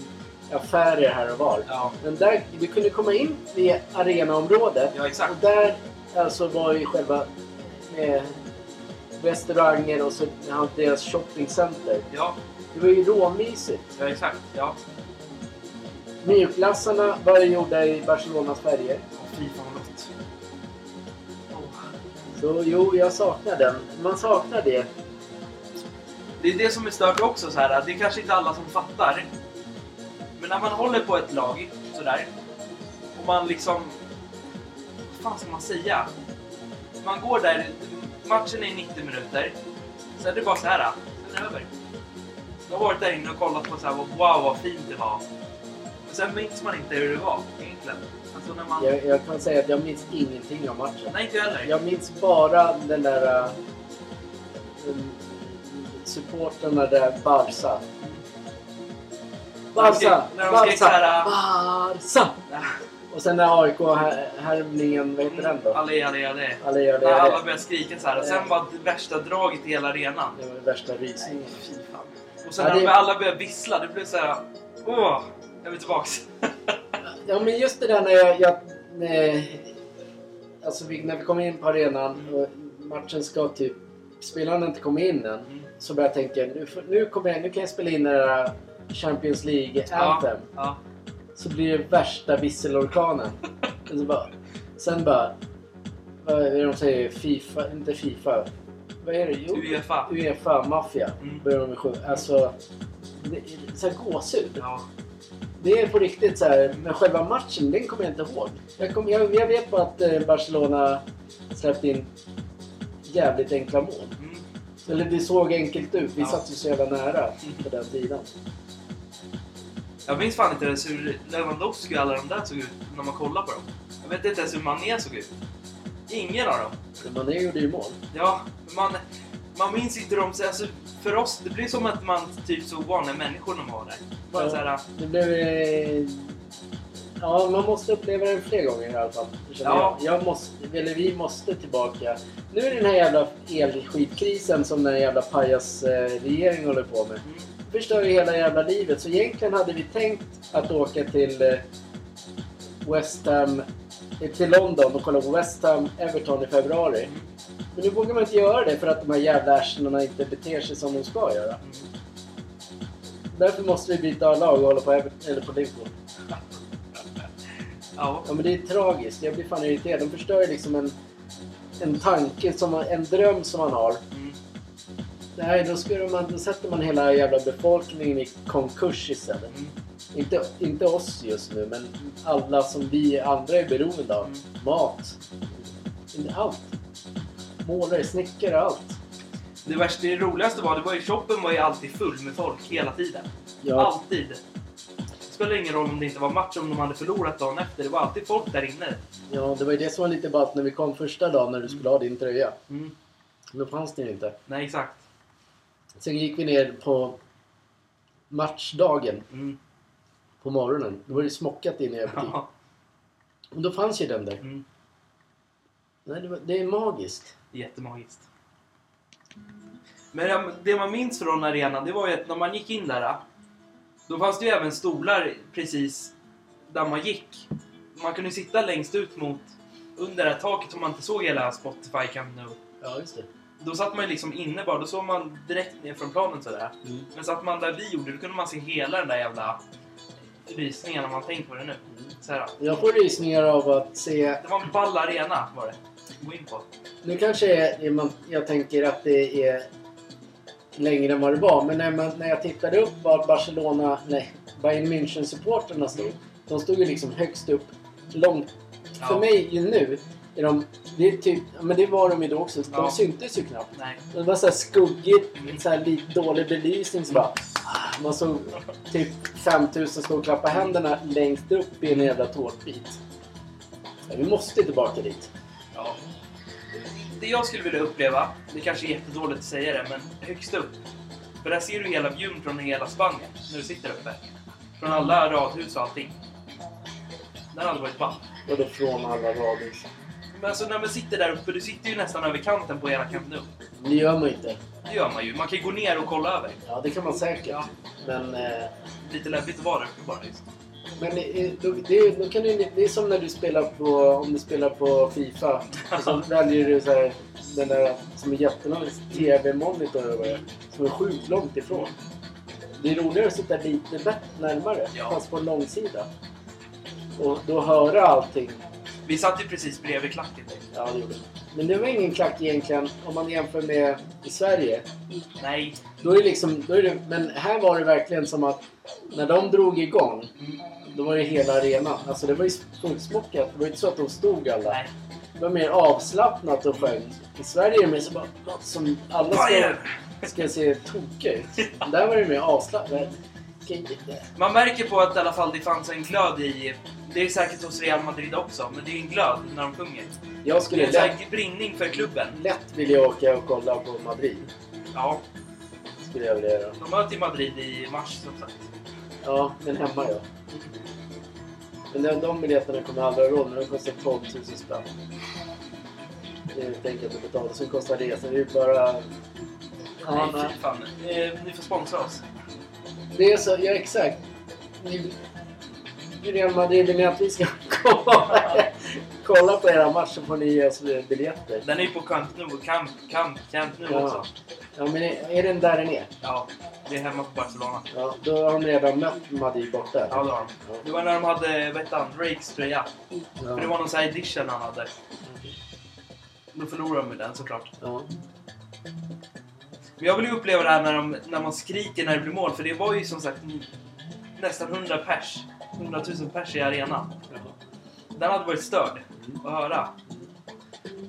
affärer här och var. Ja, Men där, du kunde komma in i arenaområdet ja exakt. och där alltså var ju själva eh, restauranger och så deras shoppingcenter. Ja, Det var ju råmysigt. ja exakt. Ja. Mjukglassarna var gjorda i Barcelonas färger. Fy fan vad gott. Så jo, jag saknar den. Man saknar det. Det är det som är stört också så här. Det är kanske inte alla som fattar. Men när man håller på ett lag sådär. Och man liksom... Vad fan ska man säga? Man går där. Matchen är 90 minuter. Sen är det bara så här. Sen är det över. Jag har varit där inne och kollat på så här. Wow vad fint det var. Sen minns man inte hur det var egentligen. Alltså när man... Jag, jag kan säga att jag minns ingenting av matchen. Nej inte heller. Jag minns bara den där... Uh, supporterna där, Barca. Barca! när de skrek Barca! Och sen när AIK-härmningen, vad heter den då? Allé, allé, allé. Alla gör det. När alla började skrika så här. Och sen var det värsta draget i hela arenan. Det var den värsta rysningen. Och sen när det- alla började vissla, det blev så här. Åh, jag vill tillbaks. Ja men just det där när jag... jag när, alltså vi, när vi kom in på arenan och matchen ska typ... Spelarna inte komma in än. Mm. Så började jag tänka, nu, nu, kommer jag, nu kan jag spela in den där Champions League Anthem. Ja. Så blir det värsta visselorkanen. Så bara, sen bara... Vad är det de säger? Fifa? Inte Fifa. Vad är det? Jo, Uefa. Uefa, maffia. Mm. Börjar de med sjunga. Alltså... Så här gåshud. Ja. Det är på riktigt så här, men själva matchen den kommer jag inte ihåg. Jag, kom, jag, jag vet bara att eh, Barcelona släppte in jävligt enkla mål. Mm. Eller det såg enkelt ut. Vi Ja. satt ju så jävla nära på den tiden. Jag minns fan inte ens hur Lewandowski och alla de där såg ut när man kollar på dem. Jag vet inte ens hur Mané såg ut. Ingen av dem. Men Mané gjorde ju mål. Ja, men man, man minns inte dem. så- Alltså, för oss, det blir som att man typ såg vanliga människor man var där. Bara Ja. så här, Det blev... eh, Ja, man måste uppleva den fler gånger i alla fall. Ja. Jag. jag måste, eller vi måste tillbaka. Nu är det den här jävla elskitkrisen som den här jävla pajasregeringen håller på med. mm, förstör ju hela jävla livet. Så egentligen hade vi tänkt att åka till eh, West Ham, eh, till London och kolla på West Ham Everton i februari. Men nu vågar man inte göra det för att de här jävla arsenalna inte beter sig som de ska göra. Därför måste vi byta lag och hålla på, Ever- eller på Liverpool. Ja. Ja men det är tragiskt. Jag blir fan irriterad. De förstör ju liksom en, en tanke, som man, en dröm som man har. Mm. Nej, då, skulle man, då sätter man hela jävla befolkningen i konkurs istället. Mm. Inte, inte oss just nu, men alla som vi andra är beroende av. Mat. Allt. Målare, snickare, allt. Det, värsta, det roligaste var, det var ju shoppen var ju alltid full med folk hela tiden. Ja, Alltid. Det spelar ingen roll om det inte var match, om de hade förlorat dagen efter. Det var alltid folk där inne. ja, det var ju det som var lite ballt när vi kom första dagen när du skulle ha din tröja. Mm. Då fanns den ju inte. Nej, exakt. Sen gick vi ner på matchdagen Mm. På morgonen. Då var det smockat inne i butik. Ja. Och då fanns ju den där. Mm. Nej, det, var, det är magiskt. Jättemagiskt. Men det man minns från arenan, det var ju att när man gick in där, då fanns det ju även stolar precis där man gick. Man kunde sitta längst ut mot, under det här taket som man inte såg hela Spotify Camp Nou. Ja, just det. Då satt man ju liksom inne bara, då såg man direkt ner från planen sådär. Mm. Men satt man där vi gjorde, då kunde man se hela den där jävla rysningen om man tänkt på det nu. Så här, Jag får rysningar av att se... det var en ball arena var det. Gå in på. Nu kanske är, jag tänker att det är längre än vad det var. Men när, man, när jag tittade upp var Barcelona, nej, Bayern München-supporterna stod. De stod ju liksom högst upp, långt. För Ja. mig ju nu, är de, det, är typ, men det var de ju då också. De Ja. syntes ju knappt. Nej. Det var så här skuggigt, så här lite dålig belysning. Så bara, ah, man såg typ 5000 stå och klappa händerna längst upp i en jävla tårtbit. Ja, vi måste tillbaka dit. Ja. Det jag skulle vilja uppleva, det kanske är jättedåligt att säga det, men högst upp. För där ser du hela vyn från hela Spanien när du sitter uppe. Från alla radhus och allting. Den hade varit ball. Och då från alla radhus. Men alltså när man sitter där uppe, du sitter ju nästan över kanten på hela Camp Nou. Det gör man ju inte. Det gör man ju. Man kan ju gå ner och kolla över. Ja, det kan man säkert. Ja. Men, eh, Lite läbbigt att vara där uppe bara. Just. men det, är- då, det, då kan du, det är som när du spelar på, om du spelar på Fifa. Och så väljer du så här, den där som är jättelång TV-monitor som är sjukt långt ifrån. Det är roligare att sitta lite bättre närmare, Ja. fast på en långsida. Och då höra allting. Vi satt ju precis bredvid klacken. Ja, det gjorde det. Men det var ingen klack egentligen om man jämför med i Sverige. Nej. Då är det liksom, då är det, men här var det verkligen som att när de drog igång, Mm. då var det hela arenan. Alltså det var ju fullsmockat. Det var ju inte så att de stod alla. Nej. Det var mer avslappnat och sjöng. I Sverige är det mer så bara, som alla ska, ska se tokiga ut. Där var det mer avslappnat. Man märker på att i alla fall det fanns en glöd i... Det är säkert hos Real Madrid också, men det är en glöd när de sjunger. Jag Det är skulle en lätt, brinning för klubben. lätt vilja åka och kolla på Madrid. Ja, Skulle jag vilja göra. de möter ju Madrid i mars som sagt. Ja, men hemma ja. Men de, de biljetterna kommer jag aldrig ha råd med. De kostar 12 000 spänn. Det är inte enkelt att betala. Sen kostar resan. Det är ju bara... Ja, Nej, nej. fy fan. Eh, ni får sponsra oss. Det är så, ja exakt. Ni- Real Madrid, vill ni att vi ska kolla, kolla på era matcher får ni ge oss biljetter. Den är ju på Camp Nou, Camp, Camp, Camp Nou Ja. också. Ja, men är den där den är? Ja, det är hemma på Barcelona. Ja, då har de redan mött Madrid borta. Ja, det har de. Ja. Det var när de hade, vad hette han, Drakes tröja. Ja. För det var någon sån här edition han hade. Då förlorade de ju den såklart. Ja. Men jag vill ju uppleva det här när, de, när man skriker när det blir mål. För det var ju som sagt nästan 100 pers. 100 000 pers i arenan. Den hade varit störd att höra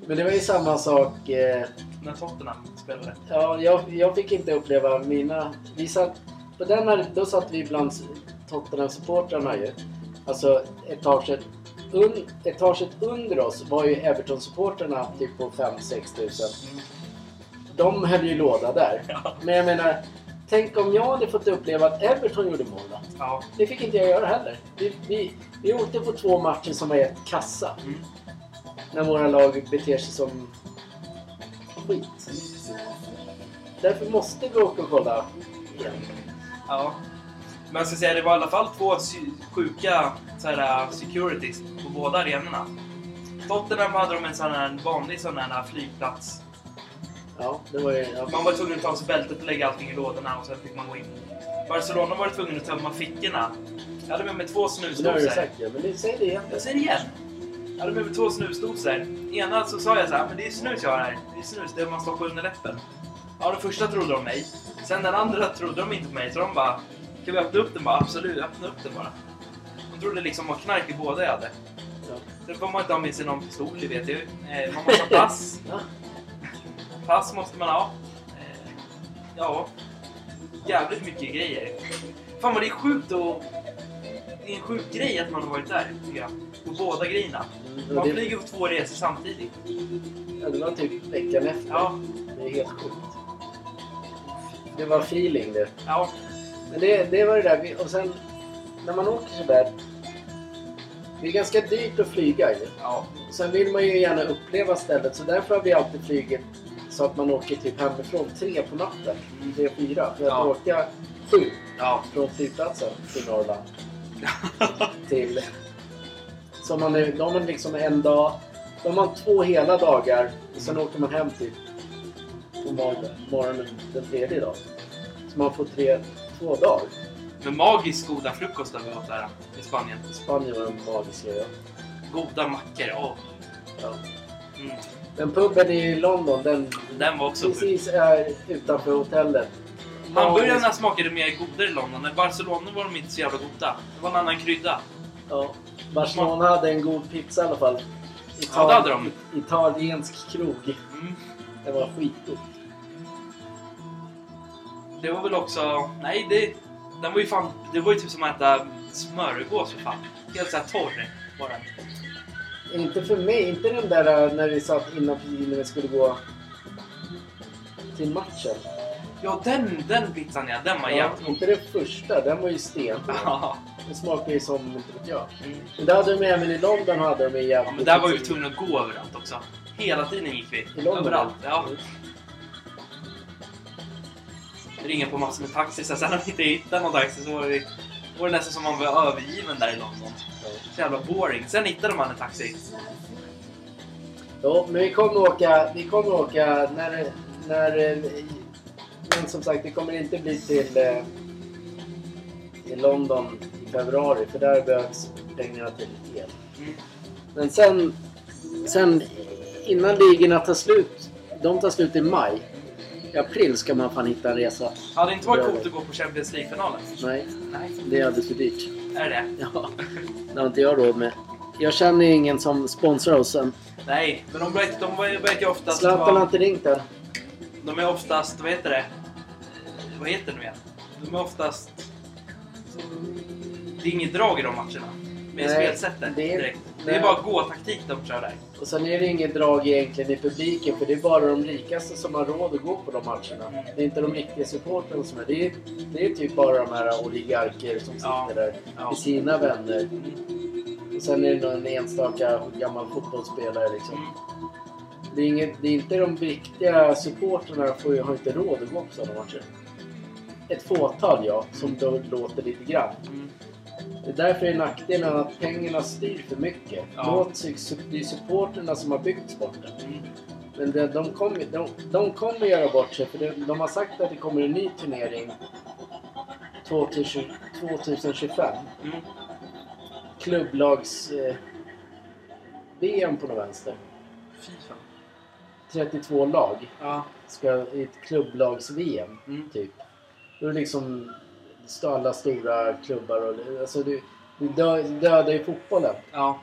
Men det var ju samma sak. Eh, när Tottenham spelade. ja, jag, jag fick inte uppleva mina... Vi satt, på den här, då satt vi bland Tottenham-supportrarna ju. Alltså etaget, un, etaget under oss var ju Everton-supportrarna typ på 5-6 tusen. Mm. De höll ju låda där. Ja. Men jag menar, tänk om jag hade fått uppleva att Everton gjorde mål då? ja. Det fick inte jag göra heller. Vi, vi, vi åkte på två matcher som var helt kassa. Mm. När våra lag beter sig som skit. Därför måste vi åka och kolla igen. ja. Men jag ska säga, det var i alla fall två sjuka så här, securities på båda arenorna. Tottenham hade de en sån här vanlig sån här flygplats. Ja, det var ju... Ja, Man var tvungen att ta av sig bältet och lägga allting i lådorna och sen fick man gå in. Barcelona var tvungen att tömma fickorna. Jag hade med mig två det har du snusdosor. sagt ja, men det, säg det igen. Jag säger det igen. Jag hade med mig två snusdosor. Ena så sa jag så här, men det är snus jag har här. Det är snus, det man stoppar under läppen. Ja, den första trodde de mig. Sen den andra trodde de inte på mig, så de bara, kan vi öppna upp den bara? Absolut, öppna upp den bara. De trodde liksom var knark i båda jag hade. Ja. Sen får man inte ha med sig någon pistol, det vet jag ju. Eh, Man måste ha pass. Pass måste man ha. Eh, Ja, jävligt mycket grejer. Fan vad det är sjukt och... Det är en sjuk grej att man har varit där, tycker jag. På båda grejerna. Mm, Man flyger på två resor samtidigt. ja, det var typ veckan efter. Ja, Det är helt sjukt. Det var feeling det. ja, Men det, det var det där. Vi- Och sen när man åker sådär. Det är ganska dyrt att flyga ju. ja. Sen vill man ju gärna uppleva stället så därför har vi alltid flugit så att man åker typ hemifrån tre på natten. Tre, fyra. För att Ja. åka sju Ja. från flygplatsen till Norrland. till... Så man är, de har liksom en dag... De har två hela dagar och sen åker man hem typ på morgonen, morgonen den tredje dagen. Så man får tre, två dagar. Men magiskt goda frukostar vi åt där i Spanien. Spanien var de magiska. Ja. Goda mackor. Åh. Ja. Mm. Men puben i London, den Den var också precis är utanför hotellet. Hamburgarna smakade mer godare i London. I Barcelona var de inte så jävla goda. Det var en annan krydda. Ja. Barcelona hade en god pizza i alla fall. Ja, det hade de. Italiensk krog. Mm. Det var skitgott. Det var väl också... Nej, det... Den var ju fan... Det var ju typ som att äta smörgås för fan. Helt såhär torr var den. Inte för mig, inte den där äh, när vi satt innan när vi skulle gå till matchen. Ja, den, den pizzan ja. Den var Ja, jävligt god. inte den första, den var ju sten. Ja, Den smakar ju som, inte vet jag. mm. Men det hade de även i London hade de jävligt ja men där var vi tvungna att gå överallt också. Hela tiden gick vi. I London? Överallt. Ja. Ringa på massor med taxi. Sen när vi inte hittade någon taxi så var det, var det nästan som man var övergiven där i London. Så jävla boring. Sen hittade man en taxi. Ja, men vi kommer åka, vi kommer åka när, när... Men som sagt, det kommer inte bli till eh, i London i februari för där behövs pengarna till el. Mm. Men sen, sen innan ligorna tar slut, de tar slut i maj. I april ska man fan hitta en resa. Hade det inte varit coolt att gå på Champions League-finalen? Nej, Nej. det är alldeles för dyrt. Är det Ja, det har inte jag råd med. Jag känner ingen som sponsrar oss än. Nej, men de verkar, de verkar ju oftast Zlatan har inte ringt än. De är oftast, vad heter det? Vad heter det nu igen? De är oftast... Det är inget drag i de matcherna. Med Nej, spelsättet det är- direkt. Det är bara gå-taktik de kör där. Och sen är det inget drag egentligen i publiken för det är bara de rikaste som har råd att gå på de matcherna. Det är inte de riktiga supportrarna som är det. Är, det är typ bara de här oligarker som sitter Ja. där med sina vänner. Mm. Och sen är det någon enstaka gammal fotbollsspelare liksom. Mm. Det är, inget, det är inte de riktiga supportrarna får ju, har inte råd att gå på sådana matcher. Ett fåtal ja, som då låter lite grann. Det är därför är nackdelen att pengarna styr för mycket. Ja. Låt, det är supporterna som har byggt sporten. Mm. Men det, de, kommer, de, de kommer göra bort sig för det, de har sagt att det kommer en ny turnering 2020, 2025. Mm. Klubblags eh, på något vänster. Fy fan. 32 lag Ja. ska i ett klubblags-VM Mm. typ. Då är det liksom alla stora klubbar och alltså det dö, dödar ju fotbollen. ja.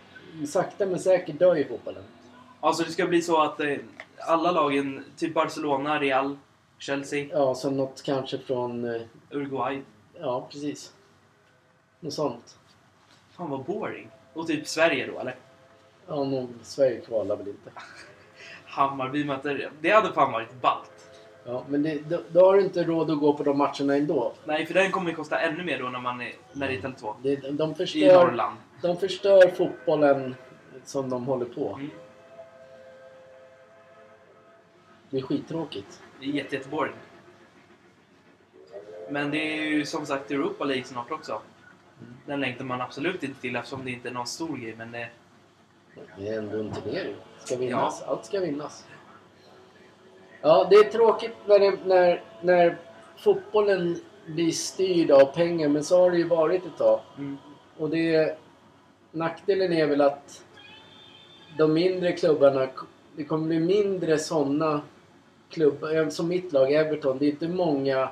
Sakta men säkert dör ju fotbollen. Alltså det ska bli så att eh, alla lagen, typ Barcelona, Real, Chelsea, Ja, så något kanske från... eh, Uruguay. Ja, precis. Något sånt. Fan vad boring. Och typ Sverige då eller? Ja, nog Sverige kvalar väl inte. Hammarby möter... Det hade fan varit ballt. Ja, men det, då, då har du inte råd att gå på de matcherna ändå. Nej, för den kommer ju kosta ännu mer då när man är, när det är Tele2. Det, de, I förstör, Norrland. de förstör fotbollen som de håller på. Mm. Det är skittråkigt. Det är jätte, jätteboring. Men det är ju som sagt Europa League snart också. Mm. Den längtar man absolut inte till eftersom det inte är någon stor grej. Men det, Det är ändå en turnering. Ska vinnas. Allt ska vinnas. Ja, det är tråkigt när, det, när, när fotbollen blir styrd av pengar. Men så har det ju varit ett tag. mm, Och det... Nackdelen är väl att de mindre klubbarna... Det kommer bli mindre sådana klubbar. Som mitt lag, Everton. Det är inte många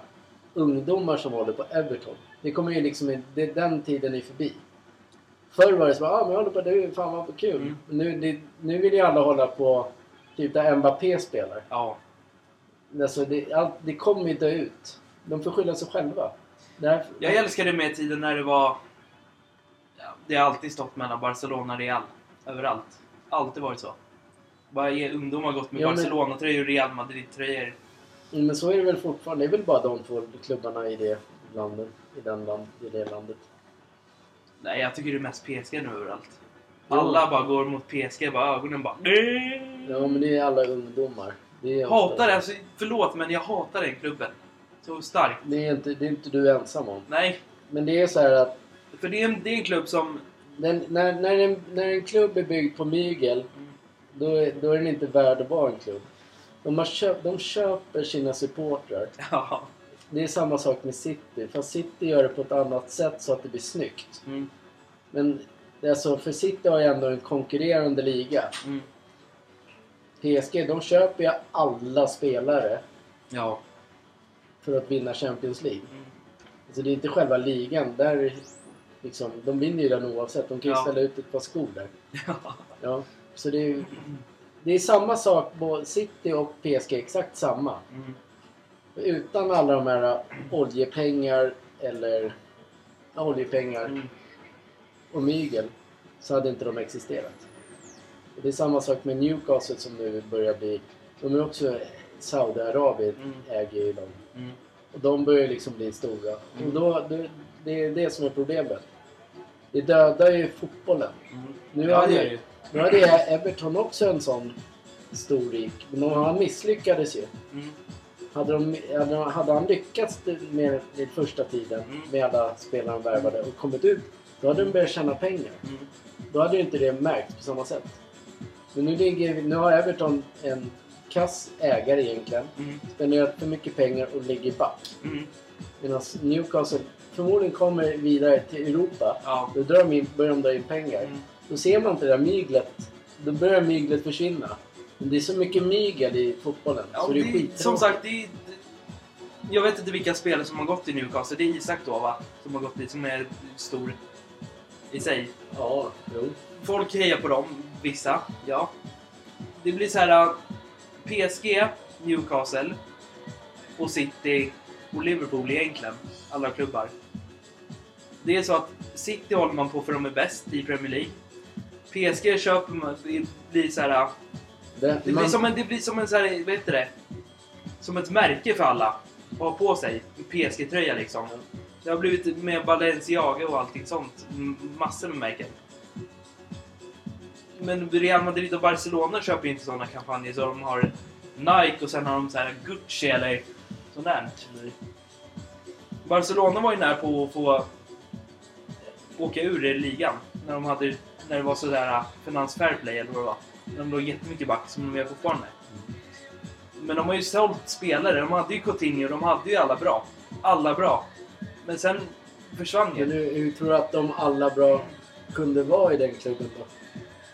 ungdomar som håller på Everton. Det kommer ju liksom... Det, den tiden är förbi. Förr var det så ah, men jag håller på det. Fan vad kul. Mm. Nu, det, nu vill ju alla hålla på typ där Mbappé spelar. ja. Alltså det, allt, det kommer ju dö ut. De får skylla sig själva. Det här, Jag älskade med tiden när det var... Det har alltid stått mellan Barcelona och Real. Överallt. Alltid varit så. Varje ungdom har gått med Ja, men- Barcelona-tröjor och Real Madrid-tröjor. Men så är det väl fortfarande. Det är väl bara de två klubbarna i det landet. I, den land, i det landet. Nej, jag tycker det är mest PSG nu överallt. Jo. Alla bara går mot PSG, bara ögonen bara... Ja, men det är alla ungdomar. Det Hatar det, alltså, förlåt men jag hatar den klubben. Så starkt. Det är, inte, det är inte du ensam om. Nej, Men det är så här att för det är en, det är en klubb som... den, när, när, en, när en klubb är byggd på mygel då är, då är den inte värd att vara en klubb. De, har köp, de köper sina supportrar. Ja. Det är samma sak med City. Fast City gör det på ett annat sätt så att det blir snyggt. Mm, Men alltså, för City har ju ändå en konkurrerande liga. mm, PSG, de köper ju alla spelare Ja. för att vinna Champions League. Mm. Alltså det är inte själva ligan. Där liksom, de vinner ju den oavsett. De kan ju Ja. ställa ut ett par skor där. Ja. Ja, så det är ju... Det är samma sak på City och PSG, exakt samma. Mm. Utan alla de här oljepengar eller ja, oljepengar Mm. och mygel så hade inte de existerat. Och det är samma sak med Newcastle som nu börjar bli... De är också Saudiarabien Mm. äger ju dem. Mm. Och de börjar liksom bli stora. Mm. Och då, det, det är det som är problemet. Det dödar ju fotbollen. Mm. Nu Ja, hade, nu hade Everton också en sån stor rik. Men han misslyckades ju. Mm. Hade, de, hade, han lyckats med den första tiden Mm. med alla spelare han värvade och kommit ut, då hade de börjat tjäna pengar. Då hade ju inte det märkts på samma sätt. Men nu, ligger, nu har Everton en kass ägare egentligen. Mm. Spenderat för mycket pengar och ligger back. Mm. Medan Newcastle förmodligen kommer vidare till Europa. Ja. Då drar de in, börjar de dra in pengar. Mm. Då ser man inte det där myglet. Då börjar myglet försvinna. Men det är så mycket mygel i fotbollen. Ja, så det är det, som sagt, det är, jag vet inte vilka spelare som har gått i Newcastle. Det är Isak då va? Som har gått dit, som är stor i sig. Ja, jo. Folk hejar på dem, vissa. Ja. Det blir så här... äh, PSG, Newcastle och City och Liverpool egentligen. Alla klubbar. Det är så att City håller man på för de är bäst i Premier League. PSG köper man, det blir så här... äh, Det, Det blir man, som en, det blir som en så här, vad heter det? Som ett märke för alla. Att ha på sig. PSG-tröja liksom. Det har blivit med Balenciaga och allting sånt. Massor med märken. Men Real Madrid och Barcelona köper ju inte sådana kampanjer så de har Nike och sen har de så här Gucci eller sånt där. Typ. Barcelona var ju nära på att få åka ur i ligan. När de hade, när det var sådär finans fair play eller vad det var. När de låg jättemycket back som de är fortfarande. Men de har ju sålt spelare. De hade ju Coutinho, de hade ju alla bra. Alla bra. Men sen försvann men ju. hur, hur tror du att de alla bra kunde vara i den klubben då?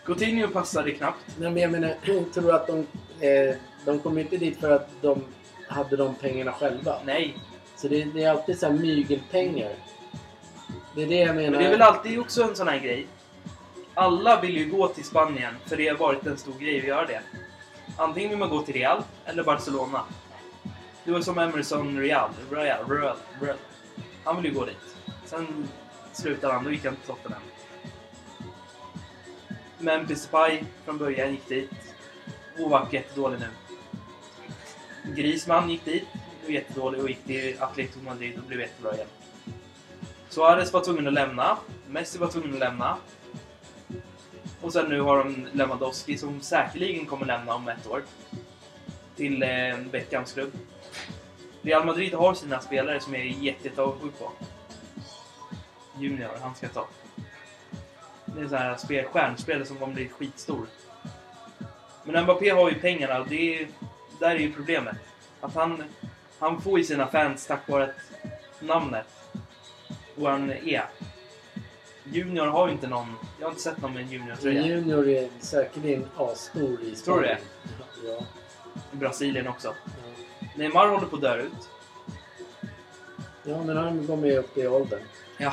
Coutinho passade knappt. Nej, men jag menar, tror att de... Eh, de kom inte dit för att de hade de pengarna själva. Nej. Så det, det är alltid så här mygelpengar. Det är det jag menar. Men det är väl alltid också en sån här grej. Alla vill ju gå till Spanien, för det har varit en stor grej att göra det. Antingen vill man gå till Real eller Barcelona. Det var som Emerson Real. Real, Real, Real. Han ville ju gå dit. Sen slutade han, då gick han till Tottenham. Men Depay från början gick dit. Ovak var jättedålig nu. Grisman gick dit, blev jättedålig och gick till Atletico Madrid och blev jättebra igen. Suarez var tvungen att lämna. Messi var tvungen att lämna. Och sen nu har de Lewandowski som säkerligen kommer lämna om ett år. Till eh, Beckhams klubb. Real Madrid har sina spelare som jag är jättesjuk på. Junior, han ska ta. Det är här spel, stjärnspelare som kommer bli skitstor. Men Mbappé har ju pengarna och det är, där är ju problemet. Att han, han får ju sina fans tack vare namnet och han är. Junior har ju inte någon... Jag har inte sett någon med en junior-tröja. Junior är säkerligen asstor i Tror du det? Ja. I Brasilien också. ja. Neymar håller på att dö ut. Ja, men han kommer ju upp i åldern. Ja.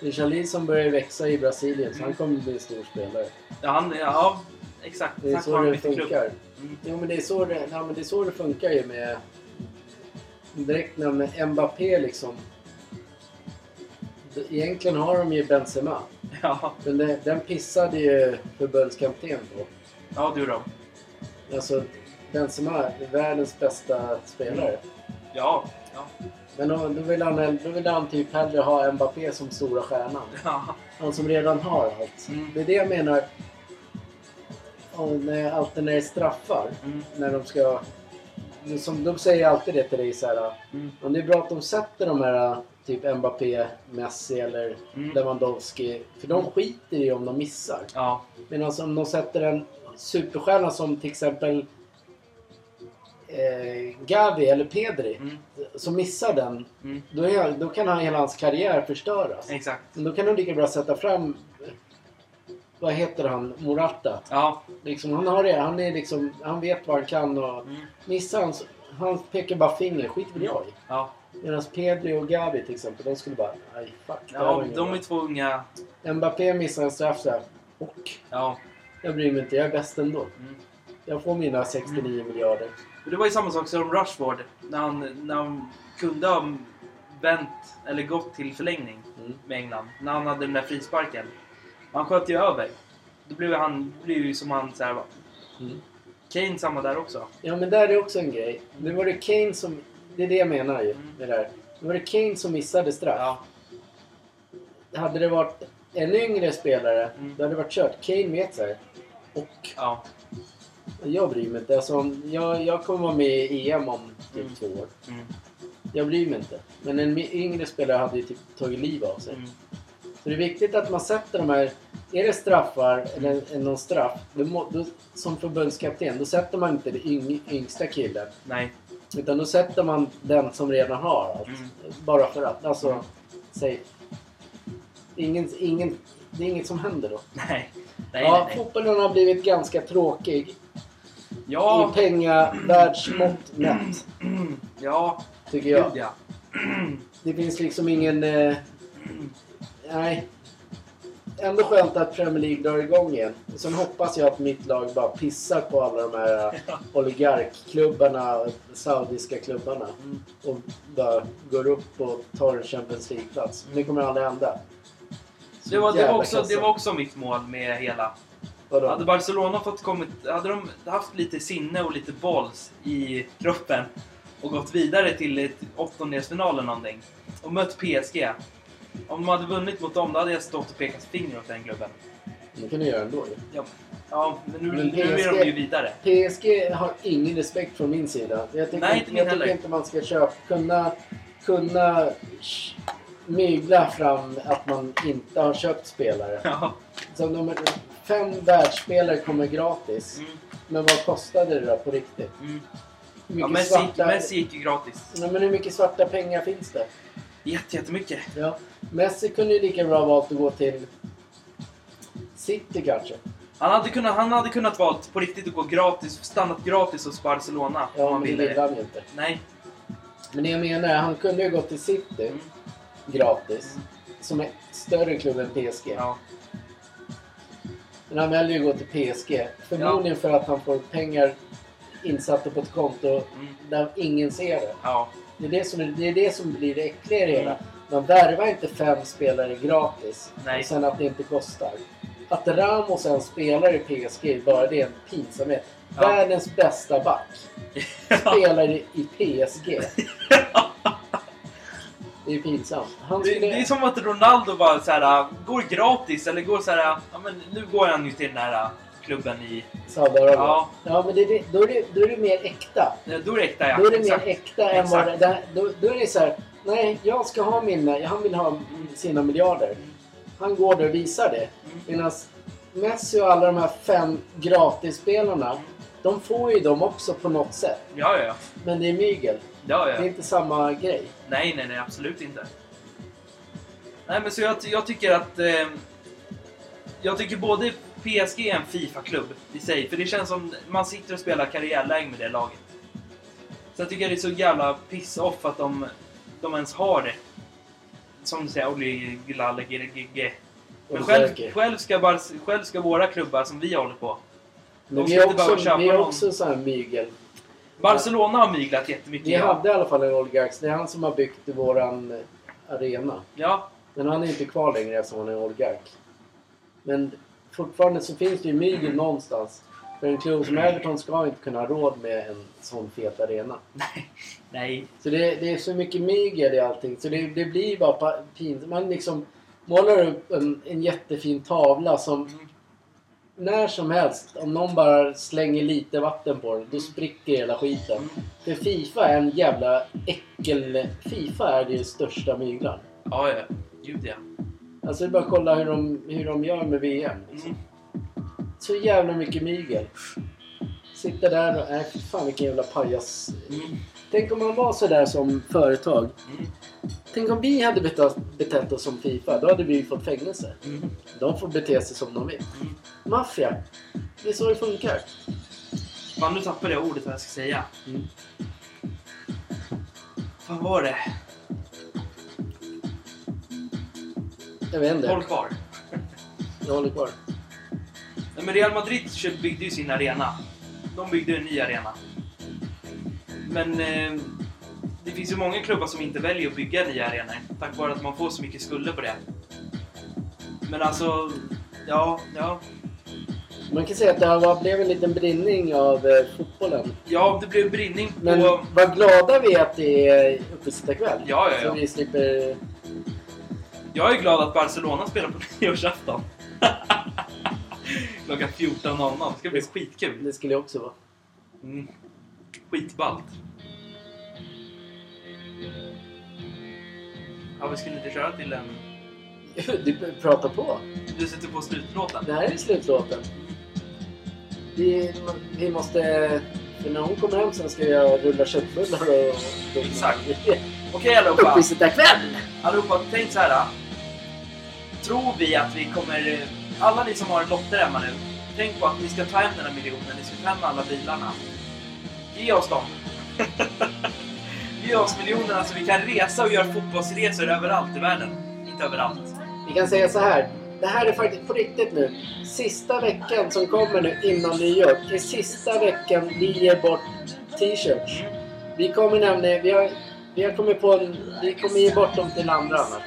Richarlison börjar växa i Brasilien så han kommer bli en stor spelare. Ja, han, ja exakt. Det är Tack så det funkar. Mm. Jo, men det är så det, ja, men det, är så det funkar ju med... Direkt när med Mbappé liksom... Egentligen har de ju Benzema. Ja, Men det, den pissade ju förbundskapten på. ja du då. Alltså, Benzema är världens bästa spelare. Ja, ja. Men då, då, vill han, då vill han typ hellre ha Mbappé som stora stjärnan. ja. Han som redan har allt. Mm. Det är det jag menar. När, alltid när det är straffar. Mm. När de ska... Som, de säger alltid det till dig så här. Mm. Om det är bra att de sätter de här typ Mbappé, Messi eller Mm. Lewandowski. För de skiter i om de missar. Ja. Men alltså om de sätter en superstjärna som till exempel eh, Gavi eller Pedri. Mm. Som missar den. Mm. Då, är, då kan han, hela hans karriär förstöras. Exakt. Men då kan de lika bra sätta fram vad heter han, Morata. Ja. Liksom, han har det, han är liksom, han vet vad han kan och Mm. missar han, han pekar bara finger, skit väl jag i. Ja. Medan Pedri och Gavi till exempel, de skulle bara, nej fuck. ja de bra." är två unga. Mbappé missar en straff så här. Och Ja. jag bryr mig inte, jag är bäst ändå. Mm. Jag får mina 69 miljarder. Det var ju samma sak som Rushford. När han, när han kunde ha vänt, eller gått till förlängning Mm. med England. När han hade den där frisparken. Han sköt ju över. Då blev han blev ju som han så här. Mm. Kane samma där också. Ja men där är också en grej. Nu var det Kane som, det är det jag menar ju. Mm. Det där. Nu var det Kane som missade straff. Ja. Hade det varit en yngre spelare, Mm. då hade det varit kört. Kane vet här. Och Ja. Jag bryr mig inte. Alltså, jag, jag kommer vara med i EM om typ Mm. två år. Mm. Jag bryr mig inte. Men en yngre spelare hade ju typ tagit liv av sig. Mm. Så det är viktigt att man sätter de här... Är det straffar eller en- någon straff, då, må, då, som förbundskapten, då sätter man inte den yng, yngsta killen. Nej. Utan då sätter man den som redan har allt. Mm. Bara för att. Alltså, Mm. säg... Ingen, ingen, det är inget som händer då. Nej. Nej, ja, nej, nej. fotbollen har blivit ganska tråkig. Ja. I pengavärldsmått mätt, Ja. tycker jag. Gud ja. Det finns liksom ingen... Eh, nej. Ändå skönt att Premier League drar igång igen. Sen hoppas jag att mitt lag bara pissar på alla de här eh, oligarkklubbarna, saudiska klubbarna. Mm. Och bara går upp och tar en Champions League-plats. Men det kommer aldrig hända. Det var, det, var också, det var också mitt mål med hela. Vadå? Hade Barcelona fått kommit, hade de haft lite sinne och lite balls i kroppen och gått vidare till ett åttondelsfinal eller någonting och mött PSG. Om de hade vunnit mot dem, då hade jag stått och pekat finger åt den klubben. Det kan du göra ändå ju. Ja, ja men nu, Men nu är PSG de ju vidare. PSG har ingen respekt från min sida. Jag tycker, Nej, inte min jag tycker heller. inte man ska köpa, kunna, kunna mygla fram att man inte har köpt spelare. Ja. Så de, fem världsspelare kommer gratis. Mm, Men vad kostade det då på riktigt? mm. Ja Messi, svarta, Messi gick ju gratis. Nej, men hur mycket svarta pengar finns det? Jätte, jättemycket. Ja. Messi kunde ju lika bra valt att gå till City kanske. Han hade, kunnat, han hade kunnat valt på riktigt att gå gratis, stannat gratis hos Barcelona om Ja, han men det ville han ju inte. Nej. Men det jag menar är, han kunde ju gå till City Mm. gratis. Som är större klubb än PSG. Ja. Men han väljer ju att gå till PSG. Förmodligen för att han får pengar insatta på ett konto Mm. där ingen ser det. Ja. Det är det som, det, är det som blir det äckliga i det hela. Man värvar inte fem spelare gratis Nej. och sen att det inte kostar. Att Ramos är en spelare i PSG, bara det är en pinsamhet. Ja. Världens bästa back spelar i i PSG. Det är ju pinsamt. Han Det, skulle... det är som att Ronaldo bara så här, går gratis eller går så här, ja men nu går han ju till den här klubben i... Saudiarabien. Ja. Ja. men det, är det, då, är det, då är det mer äkta. Då är det äkta ja. Då är det Exakt. mer äkta än vad det, det, då, då är det så här. Nej, jag ska ha mina... Han vill ha sina miljarder. Han går där och visar det. Mm. Medan Messi och alla de här fem gratisspelarna. De får ju dem också på något sätt. Ja, ja, ja. Men det är mygel. Ja, Det är ja. inte samma grej. Nej, nej, nej, absolut inte. Nej, men så jag, jag tycker att... Eh, jag tycker både PSG är en Fifa-klubb i sig, för det känns som man sitter och spelar karriärläge med det laget. Så jag tycker det är så jävla piss-off att de, de ens har det. Som du säger, oligalegege. Men Och själv, själv, ska bara, själv ska våra klubbar som vi håller på. Men vi är också, vi är också så här mygel. Barcelona har myglat jättemycket. Ja. hade i alla fall en oligark. Det är han som har byggt våran eh, arena. ja. Men han är inte kvar längre eftersom han är oligark. Men fortfarande så finns det ju mygel någonstans. För en klubb som Everton ska inte kunna ha råd med en sån fet arena. Nej. Så det, det är så mycket mygel i allting. Så det, det blir bara pinsamt. Man liksom målar upp en, en jättefin tavla som när som helst, om någon bara slänger lite vatten på den, då spricker hela skiten. För Fifa är en jävla äckel... Fifa är det största myglaren. Ja, ja. Gud ja. Alltså det är bara att kolla hur de, hur de gör med VM. Liksom. Mm. Så jävla mycket mygel. Sitta där och... Äh, fan vilken jävla pajas. Mm. Tänk om man var så där som företag. Mm. Tänk om vi hade betett, betett oss som Fifa. Då hade vi fått fängelse. Mm. De får bete sig som de vill. Mm. Maffia. Det är så det funkar. Fan, nu tappade jag ordet vad jag ska säga. Mm. Vad var det? Jag vet inte. Håll kvar. Jag håller kvar. Nej, men Real Madrid byggde ju sin arena. De byggde en ny arena. Men eh, det finns ju många klubbar som inte väljer att bygga nya arenor. Tack vare att man får så mycket skulder på det. Men alltså, ja, ja. Man kan säga att det här blev en liten brinning av eh, fotbollen. Ja, det blev brinning på... Men vad glada vi är att det är uppesittarkväll. Ja, ja, ja. Så vi slipper... Jag är glad att Barcelona spelar på nyårsafton. Klockan 14.00. Det ska bli skitkul. Det skulle jag också vara. Mm. Skitballt. Ja, vi skulle inte köra till en... Du pratar på. Du sätter på slutlåten. Det här är slutlåten. Vi, vi måste... För när hon kommer hem sen ska jag rulla köttbullar och... Exakt. Okej allihopa. Uppesittarkväll! Allihopa, tänk så här. Tror vi att vi kommer... Alla ni som har lotter hemma nu. Tänk på att ni ska ta hem den här miljonen. Ni ska ta hem alla bilarna. Ge oss dem. Miljonerna så vi kan resa och göra fotbollsresor överallt i världen. Inte överallt. Vi kan säga så här. Det här är faktiskt på riktigt nu. Sista veckan som kommer nu innan nyår. Det är sista veckan vi ger bort t-shirts. Vi kommer nämligen... Vi har, vi har kommit på en... Vi kommer ge bort dem till andra annars.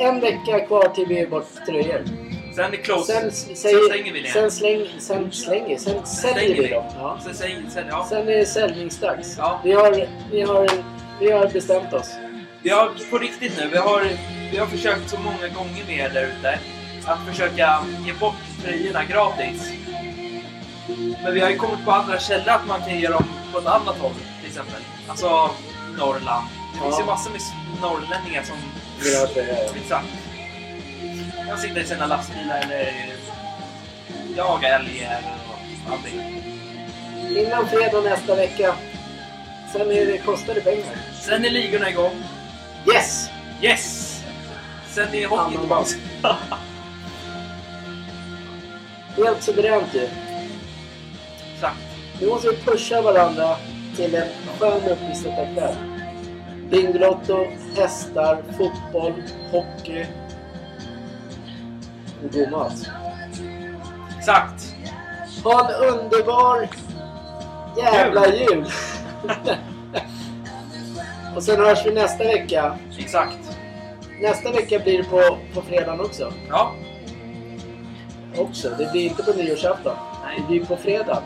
En vecka kvar till vi ger bort tröjor. Sen är close. Sen, Sen säger, slänger vi det. sen, släng, sen slänger Sen säljer vi vi. dem. Ja. Sen säger... Sen, ja. Sen är det säljningsdags. Ja. Vi, har, vi, har, vi har bestämt oss. Vi har på riktigt nu, vi har, vi har försökt så många gånger med er där ute att försöka ge bort tröjorna gratis. Men vi har ju kommit på andra källor att man kan ge dem på ett annat håll till exempel. Alltså Norrland. Det finns Ja. ju massor med norrlänningar som exakt kan sitta i sina lastbilar eller jaga älgar och allting. Innan fredag nästa vecka. Sen är det, kostar det pengar. Sen är ligorna igång. Yes! Yes! Sen är hockeyn tillbaka. Helt suveränt ju. Exakt. Nu måste vi pusha varandra till en skön uppesittarkväll. Bingolotto, hästar, fotboll, hockey och god mat. Exakt. Ha en underbar jävla jul! och sen hörs vi nästa vecka. Exakt. Nästa vecka blir det på, på fredagen också. Ja. också. Det blir inte på nyårsafton. Det Nej. blir på fredag.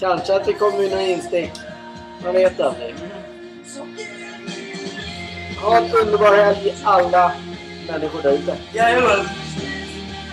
Kanske att det kommer några instick. Man vet aldrig. Ha en underbar helg alla människor där ute. Jajamän.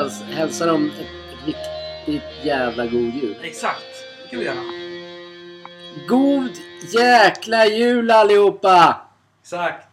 häls- hälsa dem ett, ett riktigt jävla god jul? Exakt. Det kan vi göra. God jäkla jul allihopa! Exakt.